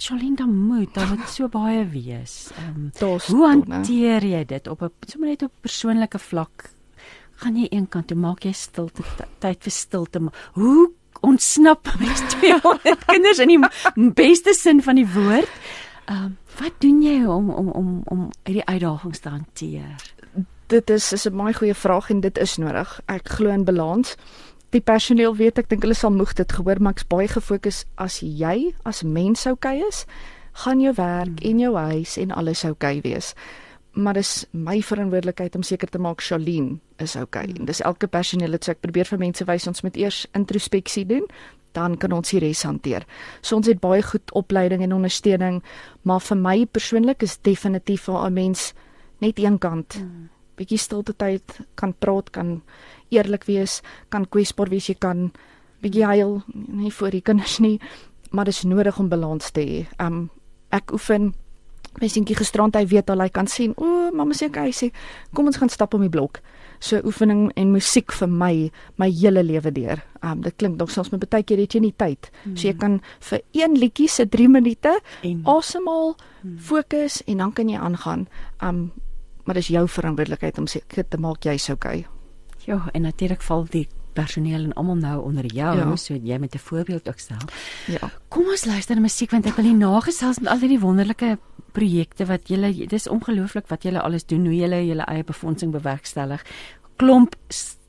Speaker 2: Charlene dan moet daar moet so baie wees. Ehm um, hoe hanteer jy dit op 'n sommer net op persoonlike vlak? Gaan jy eenkant toe maak jy stilte tyd vir stilte? Hoe ontsnap mens <laughs> 200 kinders in die beste sin van die woord? Ehm um, wat doen jy om om om om hierdie uitdagings te hanteer?
Speaker 5: Dit is is 'n baie goeie vraag en dit is nodig. Ek glo in balans. Die personeel weet ek dink hulle sal moeg dit gehoor maar ek's baie gefokus as jy as mens oukei is, gaan jou werk en jou huis en alles oukei wees. Maar dis my verantwoordelikheid om seker te maak Charlene is oukei. En dis elke personeel dit so ek probeer vir mense wys ons moet eers introspeksie doen dan kan ons die res hanteer. So ons het baie goed opleiding en ondersteuning, maar vir my persoonlik is definitief vir 'n mens net een kant bietjie stilte tyd kan praat, kan eerlik wees, kan kwesbaar wees, jy kan bietjie huil, nie vir die kinders nie, maar dis nodig om balans te hê. Um ek oefen my seentjie gisterand hy weet al hy kan sien, o, mamma sê hy sê kom ons gaan stap om die blok. So oefening en musiek vir my my hele lewe deur. Um dit klink dalk soms met baie keer het jy nie tyd. So jy kan vir een liedjie se 3 minute asemhaal, fokus en dan kan jy aangaan. Um maar dis jou verantwoordelikheid om seker te maak jy's okay.
Speaker 2: ja, en natuurlik val die personeel en almal nou onder jou,
Speaker 5: Ja.
Speaker 2: so jy met 'n voorbeeld ook stel.
Speaker 5: Ja.
Speaker 2: Kom ons luister na musiek want ek wil nie nagesels met al hierdie wonderlike projekte wat julle dis ongelooflik wat julle alles doen, hoe julle julle eie befondsing bewerkstellig. Klomp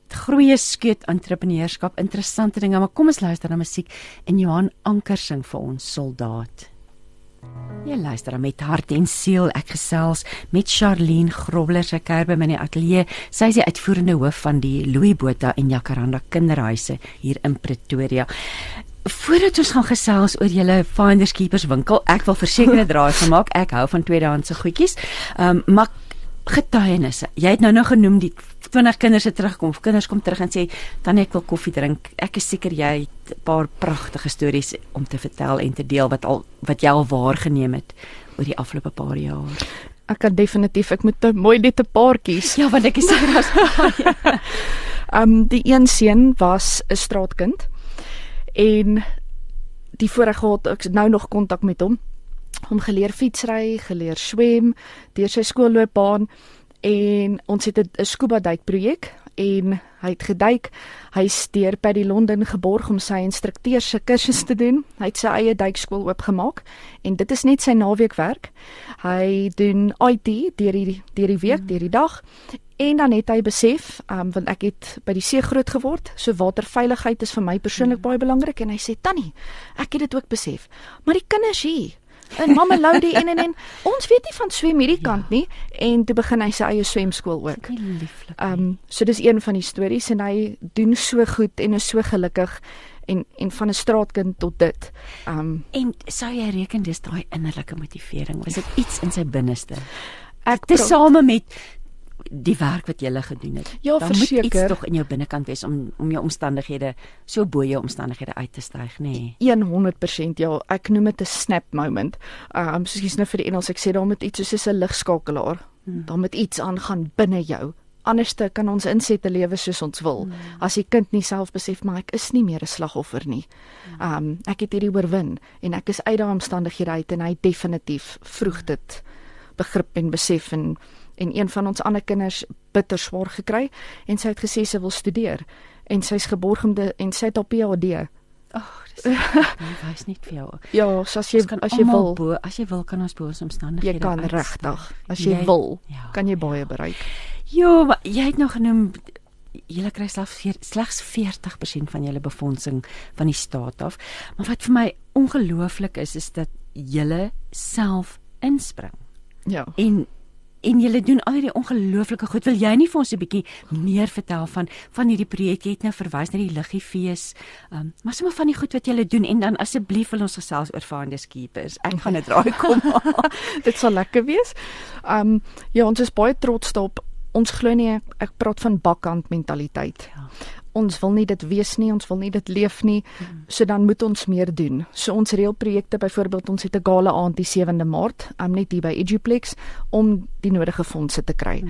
Speaker 2: groeie skeut entrepreneurskap, interessante dinge, maar kom ons luister na musiek en Johan Anker sing vir ons soldaat. Jy luister met hart en siel. Ek gesels met Charlene Grobler se kuier by my in die ateljee. Sy is die uitvoerende hoof van die Louis Botha en Jacaranda kinderhuise hier in Pretoria. Voordat ons gaan gesels oor julle Finders Keepers winkel, ek wil versekerde draai gemaak. Ek hou van tweedehandse goedjies. Ehm um, maar getuienisse. Jy het nou nou genoem die 20 kinders het terugkom. Of kinders kom terug en sê dan ek wil koffie drink. Ek is seker jy het 'n paar pragtige stories om te vertel en te deel wat al wat jy al waargeneem het oor die afgelope paar jaar.
Speaker 5: Ek kan definitief ek moet 'n mooi net 'n paar kies.
Speaker 2: Ja, want ek is seker as
Speaker 5: Um <laughs> die een seun was 'n straatkind en die voorreg gehad ek nou nog kontak met hom hom geleer fietsry, geleer swem deur sy skoolloopbaan en ons het 'n scuba duik projek en hy het geduik. Hy's deur by die Londen geborg om sy instrukteur se kursus te doen. Hy het sy eie duikskool oopgemaak en dit is net sy naweekwerk. Hy doen IT deur die deur die week, deur die dag. En dan het hy besef, um, want ek het by die see groot geword, so waterveiligheid is vir my persoonlik baie belangrik en hy sê Tannie, ek het dit ook besef. Maar die kinders hier en mamma Loudie en en en ons weet nie van swem hierdie ja. kant nie en toe begin hy sy eie swemskool ook.
Speaker 2: Lieflik.
Speaker 5: Ehm um, so dis een van die stories en hy doen so goed en is so gelukkig en en van 'n straatkind tot dit. Ehm um,
Speaker 2: en sou jy reken dis daai innerlike motivering? Was dit iets in sy binneste? Ek tesame met die werk wat jy gele gedoen het.
Speaker 5: Ja,
Speaker 2: Dan
Speaker 5: verseker.
Speaker 2: moet iets tog in jou binnekant wees om om jou omstandighede so bo jou omstandighede uit te styg, nê? Nee.
Speaker 5: 100% ja, ek noem dit 'n snap moment. Um soos jy's nou vir die Engels ek sê daar moet iets soos 'n ligskakelaar. Hmm. Daar moet iets aangaan binne jou. Anderste kan ons inset te lewe soos ons wil. Hmm. As die kind nie self besef maar ek is nie meer 'n slagoffer nie. Um ek het hierdie oorwin en ek is uit daai omstandighede uit en hy definitief vroeg dit begrip en besef en en een van ons ander kinders bitter swaar gekry en sy het gesê sy wil studeer en sy's geborg om de, en sy het op PhD.
Speaker 2: Ag, dis <laughs> ek wys net vir jou.
Speaker 5: Ja, so as jy as jy wil,
Speaker 2: bo, as jy wil kan ons bo ons omstandighede
Speaker 5: jy kan regtig. As jy wil,
Speaker 2: ja.
Speaker 5: kan jy baie bereik.
Speaker 2: Ja, maar jy het nou genoem julle kry slegs slegs 40% van julle befondsing van die staat af. Maar wat vir my ongelooflik is is dat julle self inspring
Speaker 5: Ja.
Speaker 2: en en julle doen al hierdie ongelooflike goed. Wil jy nie vir ons 'n bietjie meer vertel van van hierdie projek? Jy het nou verwys na die liggiefees. Um, maar sommer van die goed wat julle doen en dan asseblief wil ons gesels oor Finders Keepers. Ek gaan dit raai kom. <laughs>
Speaker 5: Dit sal lekker wees. Um ja, ons is baie trots daarop. Ons glo nie ek praat van bakkant mentaliteit.
Speaker 2: Ja.
Speaker 5: Ons wil nie dit wees nie, ons wil nie dit leef nie. So dan moet ons meer doen. So ons reël projekte byvoorbeeld ons het 'n gala aand die 7de Maart, um, net hier by Eduplex om die nodige fondse te kry.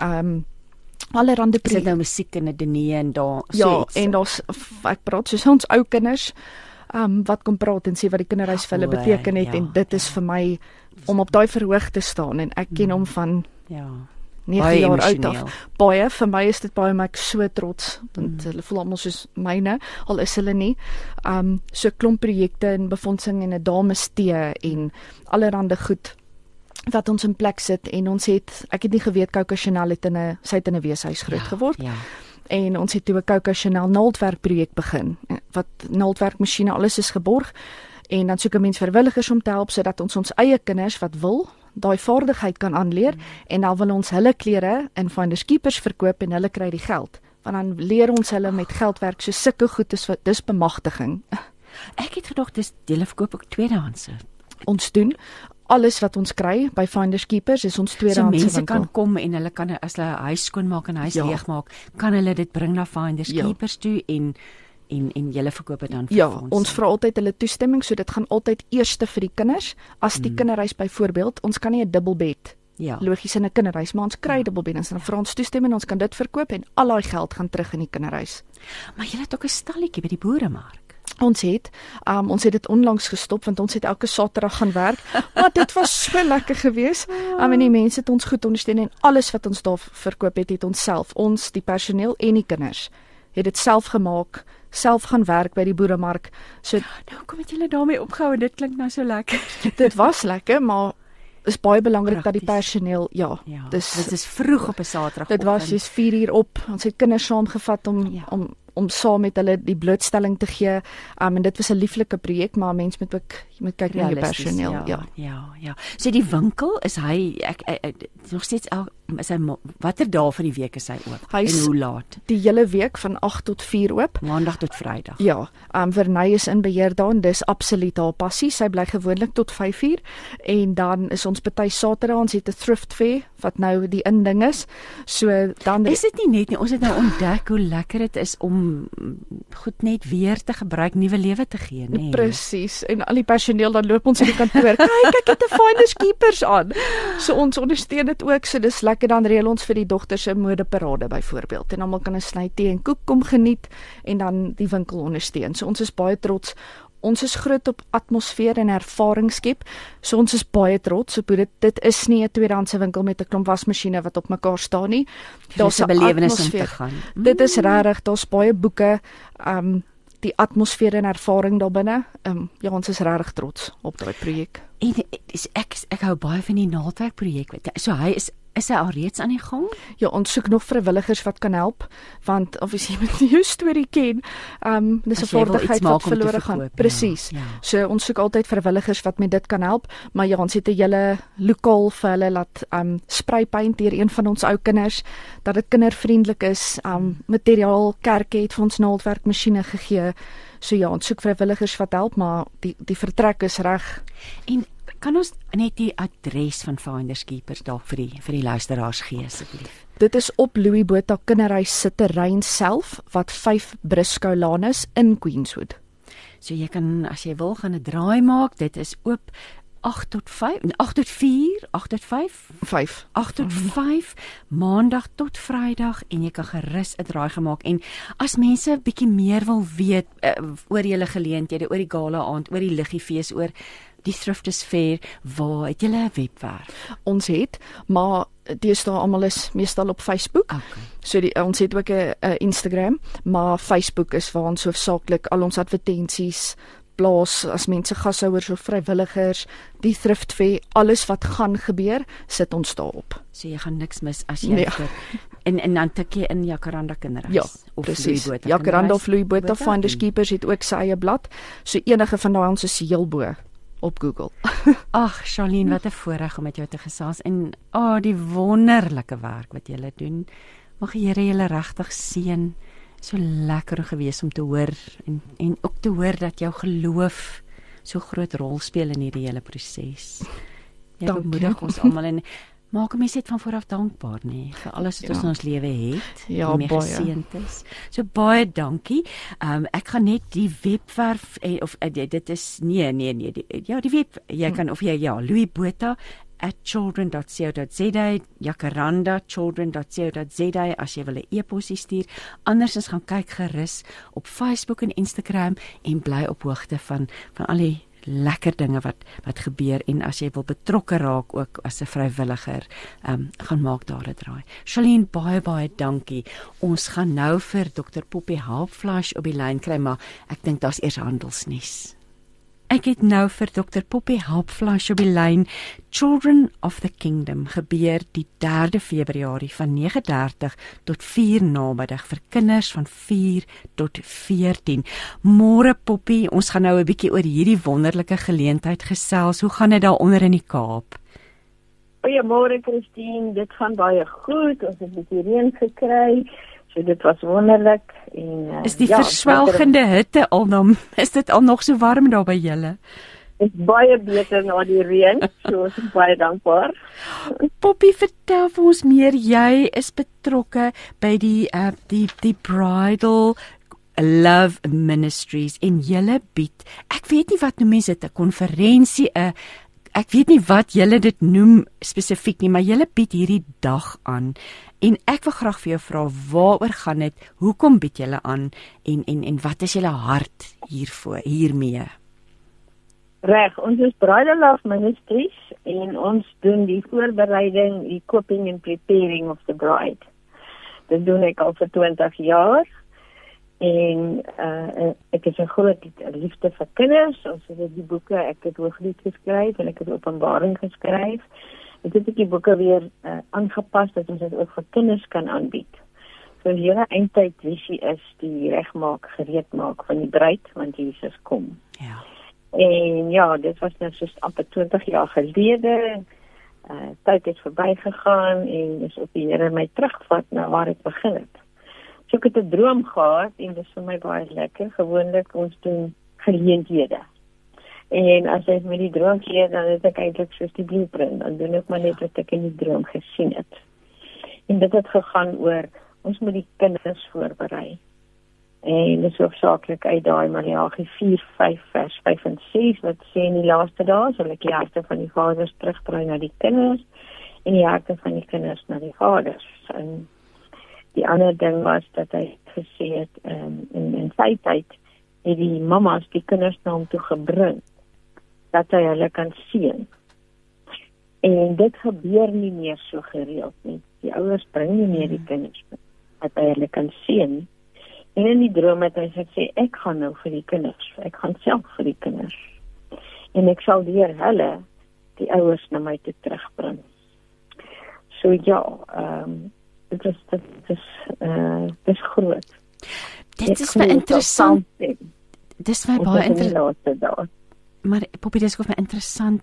Speaker 5: Um allerhande
Speaker 2: Is dit
Speaker 5: projekte
Speaker 2: nou musiek en 'n diner en daar so
Speaker 5: Ja,
Speaker 2: iets?
Speaker 5: en daar's ek praat soos ons ou kinders um wat kom praat en sê wat die kinderhuis vir hulle
Speaker 2: O,
Speaker 5: beteken het
Speaker 2: ja,
Speaker 5: en dit is vir my om op daai verhoog te staan en ek ken hom van
Speaker 2: ja.
Speaker 5: 9
Speaker 2: Baie
Speaker 5: jaar oud
Speaker 2: emosioneel.
Speaker 5: af. Baie vir my is dit baie maar ek so trots want
Speaker 2: Mm.
Speaker 5: hulle voel almal soos myne al is hulle nie. Um so klomp projekte en befondsing en 'n dames tee en allerhande goed wat ons in plek sit en ons het ek het nie geweet Coco Chanel het in 'n sy het in 'n weeshuis groot
Speaker 2: ja,
Speaker 5: geword
Speaker 2: Ja.
Speaker 5: en ons het toe 'n Coco Chanel naaldwerk projek begin wat naaldwerkmasjiene alles is geborg en dan soek 'n mens vrywilligers om te help sodat ons ons eie kinders wat wil daai vaardigheid kan aanleer mm. en dan wil ons hulle klere in Finders Keepers verkoop en hulle kry die geld want dan leer ons hulle met geldwerk so sulke goed is wat dis bemagtiging
Speaker 2: Ek het gedog dis dele verkoop ook tweedehandse.
Speaker 5: ons doen alles wat ons kry by Finders Keepers is ons
Speaker 2: So
Speaker 5: tweedehandse
Speaker 2: mense
Speaker 5: winkel
Speaker 2: kan kom en hulle kan as hulle huis skoonmaak en huis
Speaker 5: Ja.
Speaker 2: leegmaak, kan hulle dit bring na Finders
Speaker 5: Ja.
Speaker 2: Keepers toe en en en julle verkoop dit dan vir
Speaker 5: Ja,
Speaker 2: ons.
Speaker 5: ons vra altyd hulle toestemming, so dit gaan altyd eerste vir die kinders. As die
Speaker 2: Mm.
Speaker 5: kinderhuis byvoorbeeld, ons kan nie 'n dubbelbed
Speaker 2: ja.
Speaker 5: logies in 'n kinderhuis, maar ons kry dubbelbed en dan vra ons toestemming en ons kan dit verkoop en al daai geld gaan terug in die kinderhuis.
Speaker 2: Maar julle het ook 'n stalletjie by die boeremark.
Speaker 5: Ons het um, ons het dit onlangs gestop want ons het elke Saterdag gaan werk, maar dit was so <laughs> lekker geweest. Um, en die mense het ons goed ondersteun en alles wat ons daar verkoop het, het ons self, ons die personeel en die kinders het dit self gemaak, self gaan werk by die boeremark. So
Speaker 2: Nou kom het julle daarmee opgehou en dit klink nou so lekker. <laughs>
Speaker 5: dit was lekker, maar is baie belangrik dat die personeel ja,
Speaker 2: Ja.
Speaker 5: dis
Speaker 2: dit is vroeg op 'n Saterdag.
Speaker 5: dit was jy's 4 uur op. Ons het kinders saamgevat om
Speaker 2: Ja.
Speaker 5: om om saam met hulle die blootstelling te gee. Um en dit was 'n lieflike projek, maar mens moet ook jy moet kyk na jou personeel. Ja.
Speaker 2: ja. Ja, ja. So die winkel is hy ek, ek, ek nog steeds el, is hy watter dae van die week is hy oop?
Speaker 5: Hy is-
Speaker 2: en hoe laat?
Speaker 5: Die hele week van 8 tot 4 oop.
Speaker 2: Maandag tot Vrydag.
Speaker 5: Ja, um Verney is in beheer daar. Dis absoluut haar passie. Sy bly gewoonlik tot 5uur en dan is ons party Saterdag ons het 'n thrift fair wat nou die inding is. So dan
Speaker 2: Is dit nie net nie ons het nou ontdek hoe lekker dit is om goed net weer te gebruik, nuwe lewe te gee, nê? Nee.
Speaker 5: Presies. En al die personeel dan loop ons in die kantoor. Kyk, ek het 'n Finders Keepers aan. So ons ondersteun dit ook. So dis lekker dan reël ons vir die dogters 'n modeparade byvoorbeeld. En almal kan 'n sny tee en koek kom geniet en dan die winkel ondersteun. So ons is baie trots ons is groot op atmosfeer en ervaring skep. So ons is baie trots op dit. Dit is nie 'n tweedehandse winkel met 'n klomp wasmasjiene wat op mekaar staan nie.
Speaker 2: Daar's 'n belewenis om te gaan.
Speaker 5: Mm. Dit is regtig, daar's baie boeke, um die atmosfeer en ervaring daarbinne. Um ja, ons is regtig trots op daai projek.
Speaker 2: En ek ek hou baie van die naaldwerk projek. So hy is Is hy alreeds aan die gang?
Speaker 5: Ja, ons soek nog vrywilligers wat kan help want of as jy met jou storie ken, ehm um, dis 'n vaardigheid wat verlore gaan. Ja, Presies. Ja, ja. So ons soek altyd vrywilligers wat met dit kan help, maar ja, ons het 'n hele lokaal vir hulle laat ehm um, spray paint deur een van ons ou kinders dat dit kindervriendelik is. Ehm um, materiaal kerke het vir ons naaldwerkmasjiene gegee. So ja, ons soek vrywilligers wat help, maar die die vertrek is reg.
Speaker 2: En Kan ons net die adres van Finders Keepers dalk vir die vir die luisteraars gee asseblief?
Speaker 5: Dit is op Louis Botha Kinderhuis se terrein self wat 5 Briscoe Lane is in Queenswood.
Speaker 2: So jy kan as jy wil gaan 'n draai maak, dit is oop 8 tot 5, 8 tot 4, 8 tot 5,
Speaker 5: 5,
Speaker 2: 8 tot 5 maandag tot Vrydag en jy kan gerus 'n draai gemaak en as mense bietjie meer wil weet uh, oor julle geleenthede, oor die gala aand, oor die liggieefees, oor die Thriftes Fair, waar het julle 'n webwerf?
Speaker 5: Ons het, maar dis daar almal is meestal op Facebook.
Speaker 2: Okay.
Speaker 5: So die, ons het ook 'n Instagram, maar Facebook is waar ons hoofsaaklik al ons advertensies plaas as mense gashouers of vrywilligers, die Thrift Fair, alles wat gaan gebeur, sit ons daarop.
Speaker 2: So jy gaan niks mis as jy ja. en en dan tikkie in Jacaranda kinderhuis
Speaker 5: ja, of Botha. Jacaranda of Louis Botha Finders Keepers het ook sy eie blad. So enige van daai ons is heel bo op Google. <laughs>
Speaker 2: Ag, Charlene, wat 'n voorreg om met jou te gesels en o, oh, die wonderlike werk wat jy doen. Mag die Here julle regtig seën. So lekker gewees om te hoor en en ook te hoor dat jou geloof so groot rol speel in hierdie hele proses. Jy bemoedig ons almal en maak 'n mens net van vooraf dankbaar nê nee, vir alles wat ja. ons in ons lewe het.
Speaker 5: Ja, baie
Speaker 2: geseënd is. So baie dankie. Ehm um, ek gaan net die webwerf eh, of uh, dit is nee nee nee die, ja die web jy hm. kan of jy ja Louis Botha @children.co.za jacaranda children.co.za as jy wil 'n e-pos stuur andersins gaan kyk gerus op Facebook en Instagram en bly op hoogte van van al die lekker dinge wat wat gebeur en as jy wil betrokke raak ook as 'n vrywilliger, ehm um, gaan maak daar 'n draai. Shalien baie baie dankie. Ons gaan nou vir Dr Poppy Helpflash op die lyn kry, maar ek dink daar's eers handelsnuus. Ek het nou vir Dr Poppy Helpflash op die lyn. Children of the Kingdom gebeur die 3de Februarie van 9:30 tot 4 namiddag vir kinders van 4 tot 14. Môre Poppy, ons gaan nou 'n bietjie oor hierdie wonderlike geleentheid gesels. Hoe gaan dit daar onder in die Kaap?
Speaker 6: Goeiemôre Christine, dit gaan baie goed. Ons het 'n bietjie reën gekry. So dit was wonderlik en uh,
Speaker 2: Is die ja, verswelgende hitte al dan <laughs> is dit al nog so warm daar by julle?
Speaker 6: Dit is baie beter na die reën, so ons is baie dankbaar. <laughs>
Speaker 2: Poppy, vertel vir ons meer. Jy is betrokke by die uh, die die bridal Love Ministries en julle bied. Ek weet nie wat noem mense dit 'n konferensie 'n ek weet nie wat julle dit noem spesifiek nie, maar julle bied hierdie dag aan. En ek wil graag vir jou vra waaroor gaan dit? Hoekom bied julle aan en en en wat is julle hart hiervoor hiermee?
Speaker 6: Reg, ons is Bridal Love Ministries en ons doen die voorbereiding, die cooking and preparing of the bride. Dit doen ek al vir 20 jaar. En uh ek het 'n groot liefde vir kinders. Ons het die boeke, ek het hooglied geskryf en ek het openbaring geskryf. Ek het die boeke weer uh, aangepas dat ons dit ook vir kinders kan aanbied. So die hele eindtyd visie is die regmaak, gereed maak van die bruid want Jesus kom.
Speaker 2: Ja.
Speaker 6: En ja, dit was nou so amper 20 jaar gelede. Uh tyd het verbygegaan en is op die Here my terugvat na waar ek begin het. So ek het 'n droom gehad en dit is vir my baie lekker. Gewoonlik ons doen geleenthede. En as jy met die droom gee, dan is dit eintlik soos die blueprint. Dan doen ek maar net wat ek in die droom gesien het. En dit het gegaan oor ons moet die kinders voorberei. En dit is hoofsaaklik uit daai Malagi 4, 5 vers 5 en 6 wat sê in die laaste dae sal ek die harte van die vaders terugbring na die kinders en die harte van die kinders na die vaders. En die ander ding was dat hy gesê het um, in in sy tyd het die mammas die kinders na hom toe gebring dat hy hulle kan sien. En dit gebeur nie meer so gereeld nie. Die ouers bring nie meer die kinders nie dat hy hulle kan sien. En in die droom het hy gesê ek gaan nou vir die kinders, ek gaan self vir die kinders. En ek sal weer hulle die ouers na my toe terugbring. So ja, ehm um, dit is dit is eh uh, dis groot.
Speaker 2: Dit is baie interessant. Dis baie baie interessant. Maar Poppy, dis gou interessant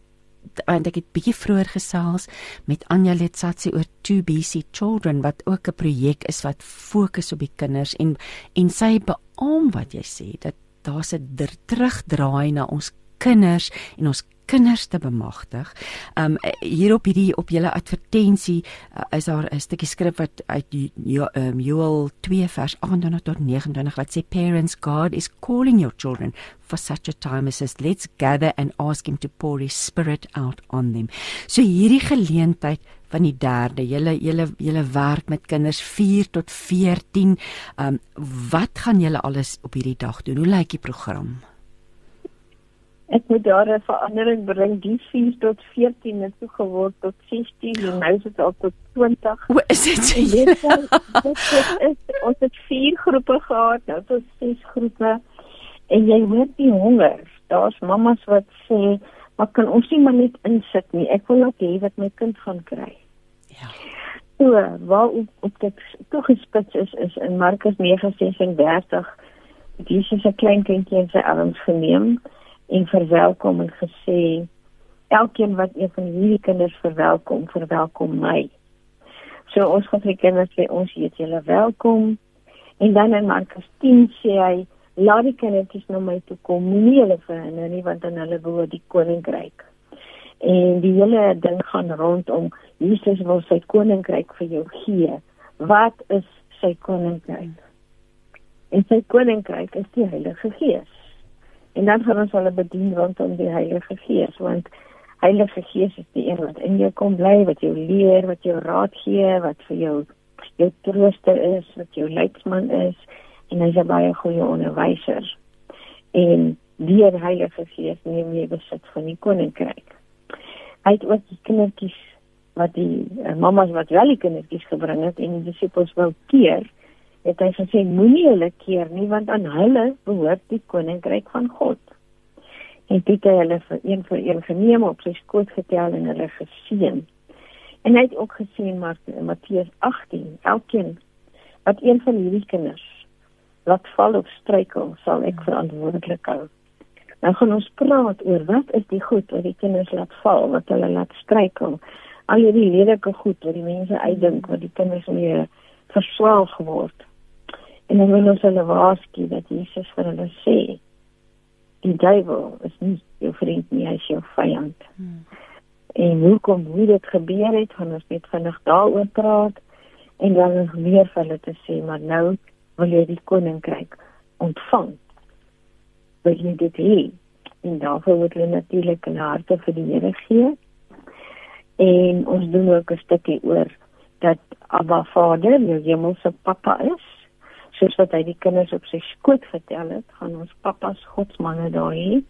Speaker 2: want ek het bietjie vroeër gesels met Anja Letsatsi oor 2BC Children wat ook 'n projek is wat fokus op die kinders en en sy beamoen wat jy sê dat daar's 'n terugdraai na ons kinders en ons kinders te bemagtig. Um hier op hierdie op julle advertensie uh, is daar 'n stukkie skrif wat uit um, Joel 2 vers 28 tot 29 wat sê parents God is calling your children for such a time as this let's gather and ask him to pour his spirit out on them. So hierdie geleentheid van die derde julle julle julle werk met kinders 4 tot 14 um wat gaan julle alles op hierdie dag doen? Hoe lyk die program?
Speaker 6: Ek moet daar 'n verandering bring. Die 4 tot 14 het toe geword tot 16 en nou is dit al tot 20.
Speaker 2: Hoe is dit?
Speaker 6: Dit is ons het vier groepe gehad, nou tot ses groepe. En jy hoor die honger. Daar's mammas wat sê, "Maar kan ons nie maar net insit nie? Ek wil net hê wat my kind gaan kry."
Speaker 2: Ja.
Speaker 6: So, waar op, op dit tog gespits is is in Markus 9:36. Jesus se klein kindjie in sy arms geneem en verwelkom en gesê elkeen wat een van hierdie kinders verwelkom, verwelkom my. So ons gaan vir kinders sê ons heet julle welkom. En dan in Markus 10 sê hy laat die kindertjies na my toe kom, moenie hulle verhinder nie want dan hulle behoort die koninkryk. En die hele ding gaan rondom Jesus wil sy koninkryk vir jou gee. Wat is sy koninkryk? En sy koninkryk is die Heilige Gees. En dan gaan ons hulle bedien rondom die Heilige Gees want Heilige Gees is die een wat in jou kom bly, wat jou leer, wat jou raad gee, wat vir jou jou trooster is, wat jou leidsman is en hy's 'n baie goeie onderwyser. En die Heilige Gees neem jy besit van die koninkryk. Hy het ook die kindertjies wat die uh, mamas wat wel die kindertjies gebring het en die disippels wou keer het hy gesê moenie hulle keer nie want aan hulle behoort die koninkryk van God. En dit het hulle vir een vir een geneem op sy skoot getel en hulle geseën. En hy het ook gesê in Matteus 18, elkeen wat een van hierdie kinders laat val of struikel, sal ek verantwoordelik hou. Nou gaan ons praat oor wat is die goed wat die kinders laat val, wat hulle laat struikel. Al hierdie lelike goed wat die mense uitdink wat die kinders mee verswaal geword. En dan wil ons hulle waarsku dat Jesus vir hulle sê die duiwel is nie jou vriend nie, hy is jou vyand. Hmm. En hoekom hoe dit gebeur het, gaan ons net vinnig daaroor praat en dan nog meer vir hulle te sê, maar nou wil jy die koninkryk ontvang. Wil jy dit hê? En daarvoor moet hulle natuurlik 'n harte vir die Here gee. En ons doen ook 'n stukkie oor dat Abba Vader, jou hemelse Pappa is soos wat hy die kinders op sy skoot vertel het, gaan ons pappas godsmanne daar hê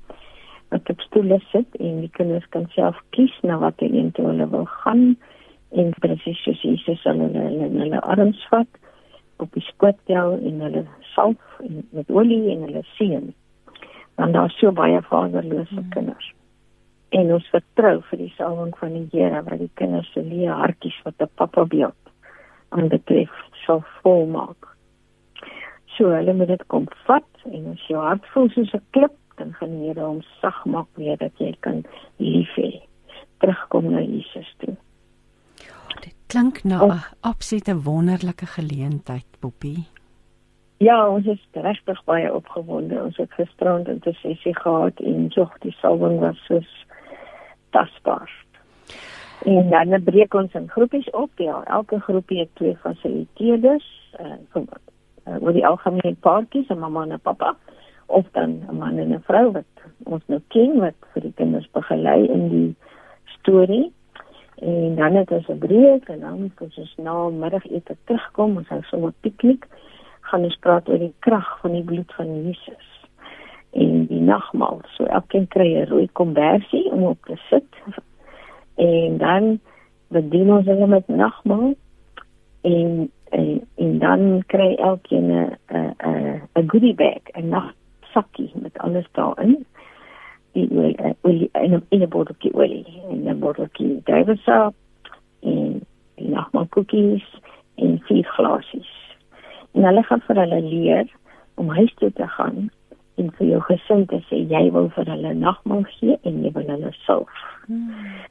Speaker 6: wat op stoele sit en die kinders kan self kies na wat hulle intoe hulle wil gaan en presies soos Jesus hulle hulle hulle arms vat op die skoot tel en hulle salf en met olie en hulle seën. Want daar is so baie vaderlose hmm. kinders. En ons vertrou vir die salwing van die Here wat die kinders se leë hartjies wat 'n pappa beeld aan betref sal volmaak. So hulle moet dit kom vat en as jou hart voel soos 'n klip, dan gaan die Here hom sag maak weer dat jy kan lief hê. Terugkom na Jesus toe.
Speaker 2: Ja, dit klink na 'n absolute wonderlike geleentheid, Poppy.
Speaker 6: Ja, ons is regtig baie opgewonde. Ons het gisterand 'n sessie gehad en jog die salwing was soos tasbaar. En dan breek ons in groepies op. Ja, elke groepie het twee fasiliteerders. Uh, uh, oor die algemeen paartjies, 'n mamma en 'n pappa of dan 'n man en 'n vrou wat ons nou ken wat vir die kinders begelei in die storie. En dan het ons 'n breek en dan moet ons na middagete terugkom, ons hou sommer piknik, gaan ons praat oor die krag van die bloed van Jesus. en die nagmaal. So elkeen kry 'n rooi kombersie om op te sit. En dan bedien ons hulle met nagmaal en en, en dan kry elkeen 'n 'n 'n goodie bag, 'n nagsakkie met alles daarin. Die olie en 'n botteltjie olie en 'n botteltjie Davidsa en die nagmaal koekies en vier glasies. En hulle gaan vir hulle leer om huis toe te gaan en vir jou gesin te sê jy wil vir hulle nagmaal gee en jy wil hulle salf. Hmm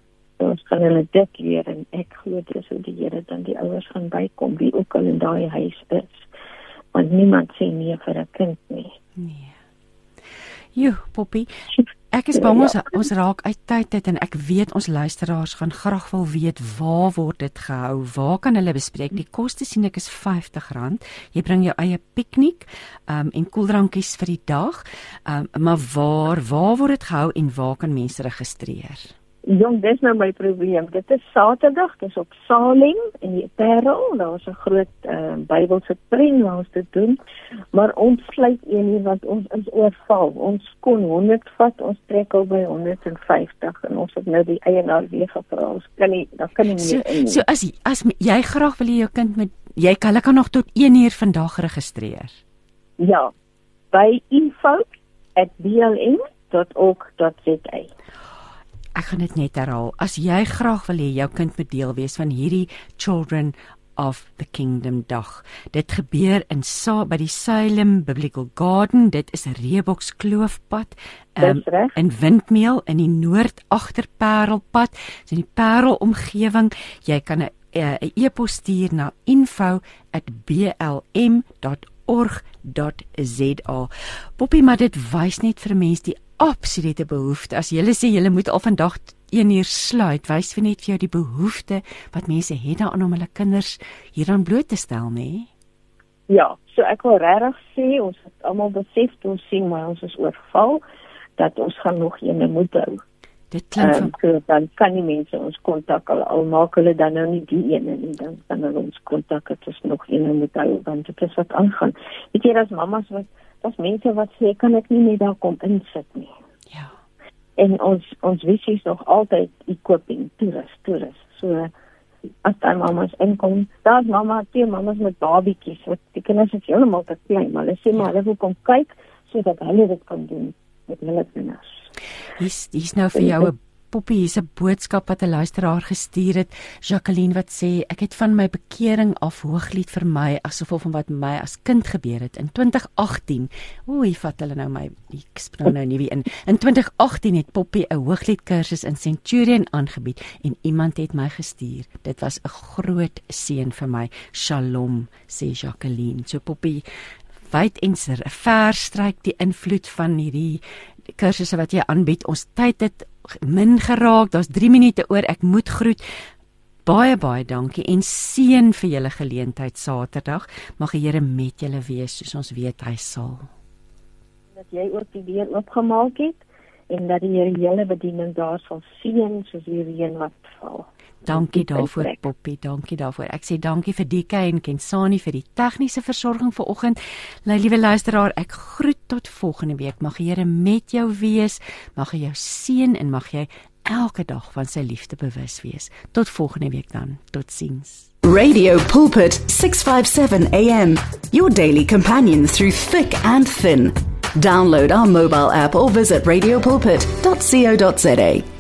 Speaker 6: ons kan hulle dit leer en ek glo dis hoe die Here dan die ouers gaan bykom wie ook al in daai huis is. Want niemand sê nee vir 'n kind nie. Nee.
Speaker 2: Jo, Poppy. Ek is bang ons ons raak uit tyd uit en ek weet ons luisteraars gaan graag wil weet waar word dit gehou? Waar kan hulle bespreek? Die koste sien ek is R50. Jy bring jou eie piknik um, en koeldrankies vir die dag. Um, maar waar waar word dit gehou en waar kan mense registreer?
Speaker 6: Jong, dis nou my probleem. Dit is Saterdag, dis op Saling in die Parel. Daar's 'n groot uh, Bybelse prent waar ons dit doen. Maar ons sluit een hier want ons is oorval. Ons kon 100 vat, ons trek al by 150 en ons het nou die eienaar weer gevra. Ons kan nie, dan kan nie
Speaker 2: meer
Speaker 6: in.
Speaker 2: So as as jy graag wil hê jou kind met jy kan hulle kan nog tot 1 uur vandag registreer.
Speaker 6: Ja. By info@blm.org.za
Speaker 2: ek gaan dit net herhaal. As jy graag wil hê jou kind moet deel wees van hierdie Children of the Kingdom dag. Dit gebeur in Sa by die Salem Biblical Garden. Dit is 'n Reeboks Kloofpad um, in Windmeel in die Noord Agterparelpad. Dis in die Parel omgewing. Jy kan 'n e-pos stuur na info@blm.org.za. Poppy, maar dit wys net vir mense die absolute behoefte. As jy sê jy moet al vandag 1 uur sluit, wys vir net vir jou die behoefte wat mense het daaraan om hulle kinders hieraan bloot te stel, nê? Nee?
Speaker 6: Ja, so ek wil regtig sê ons het almal besef ons sien maar ons is oorval dat ons gaan nog ene moet hou.
Speaker 2: Dit klink um,
Speaker 6: so dan kan die mense ons kontak al al maak hulle dan nou nie die ene nie dan dan hulle ons kontak het ons nog ene moet hou want dit is wat aangaan. Weet jy as mammas wat as mense wat sê kan ek nie net daar kom insit nie.
Speaker 2: Ja.
Speaker 6: En ons ons visie is nog altyd equipping toerist toerist. So as daai mamas inkom, daar's mamma, twee mamas met babietjies wat die kinders is heeltemal te klein, maar hulle sê maar hulle wil kom kyk sodat hulle dit kan doen met hulle kinders.
Speaker 2: Hier's hier's nou vir jou 'n Poppy hier's 'n boodskap wat 'n luisteraar gestuur het. Jacqueline wat sê ek het van my bekering af hooglied vir my asof van wat my as kind gebeur het in 2018. Oei, vat hulle nou my ek spring nou nie weer in. In 2018 het Poppy 'n hooglied kursus in Centurion aangebied en iemand het my gestuur. Dit was 'n groot seën vir my. Shalom, sê Jacqueline. So Poppy wyd en ver stryk die invloed van hierdie kursusse wat jy aanbied. Ons tyd het min geraak. Daar's 3 minute oor. Ek moet groet. Baie baie dankie en seën vir julle geleentheid Saterdag. Mag die Here met julle wees soos ons weet hy sal.
Speaker 6: Dat jy ook die deur oopgemaak het en dat die Here julle bediening daar sal seën soos die reën wat val.
Speaker 2: Dankie daarvoor Poppy, dankie daarvoor. Ek sê dankie vir DK en Kensani vir die tegniese versorging vanoggend. My liewe luisteraar, ek groet tot volgende week. Mag die Here met jou wees. Mag hy jou seën en mag jy elke dag van sy liefde bewus wees. Tot volgende week dan. Totsiens.
Speaker 1: Radio Pulpit 657 AM. Your daily companion through thick and thin. Download our mobile app or visit radiopulpit.co.za.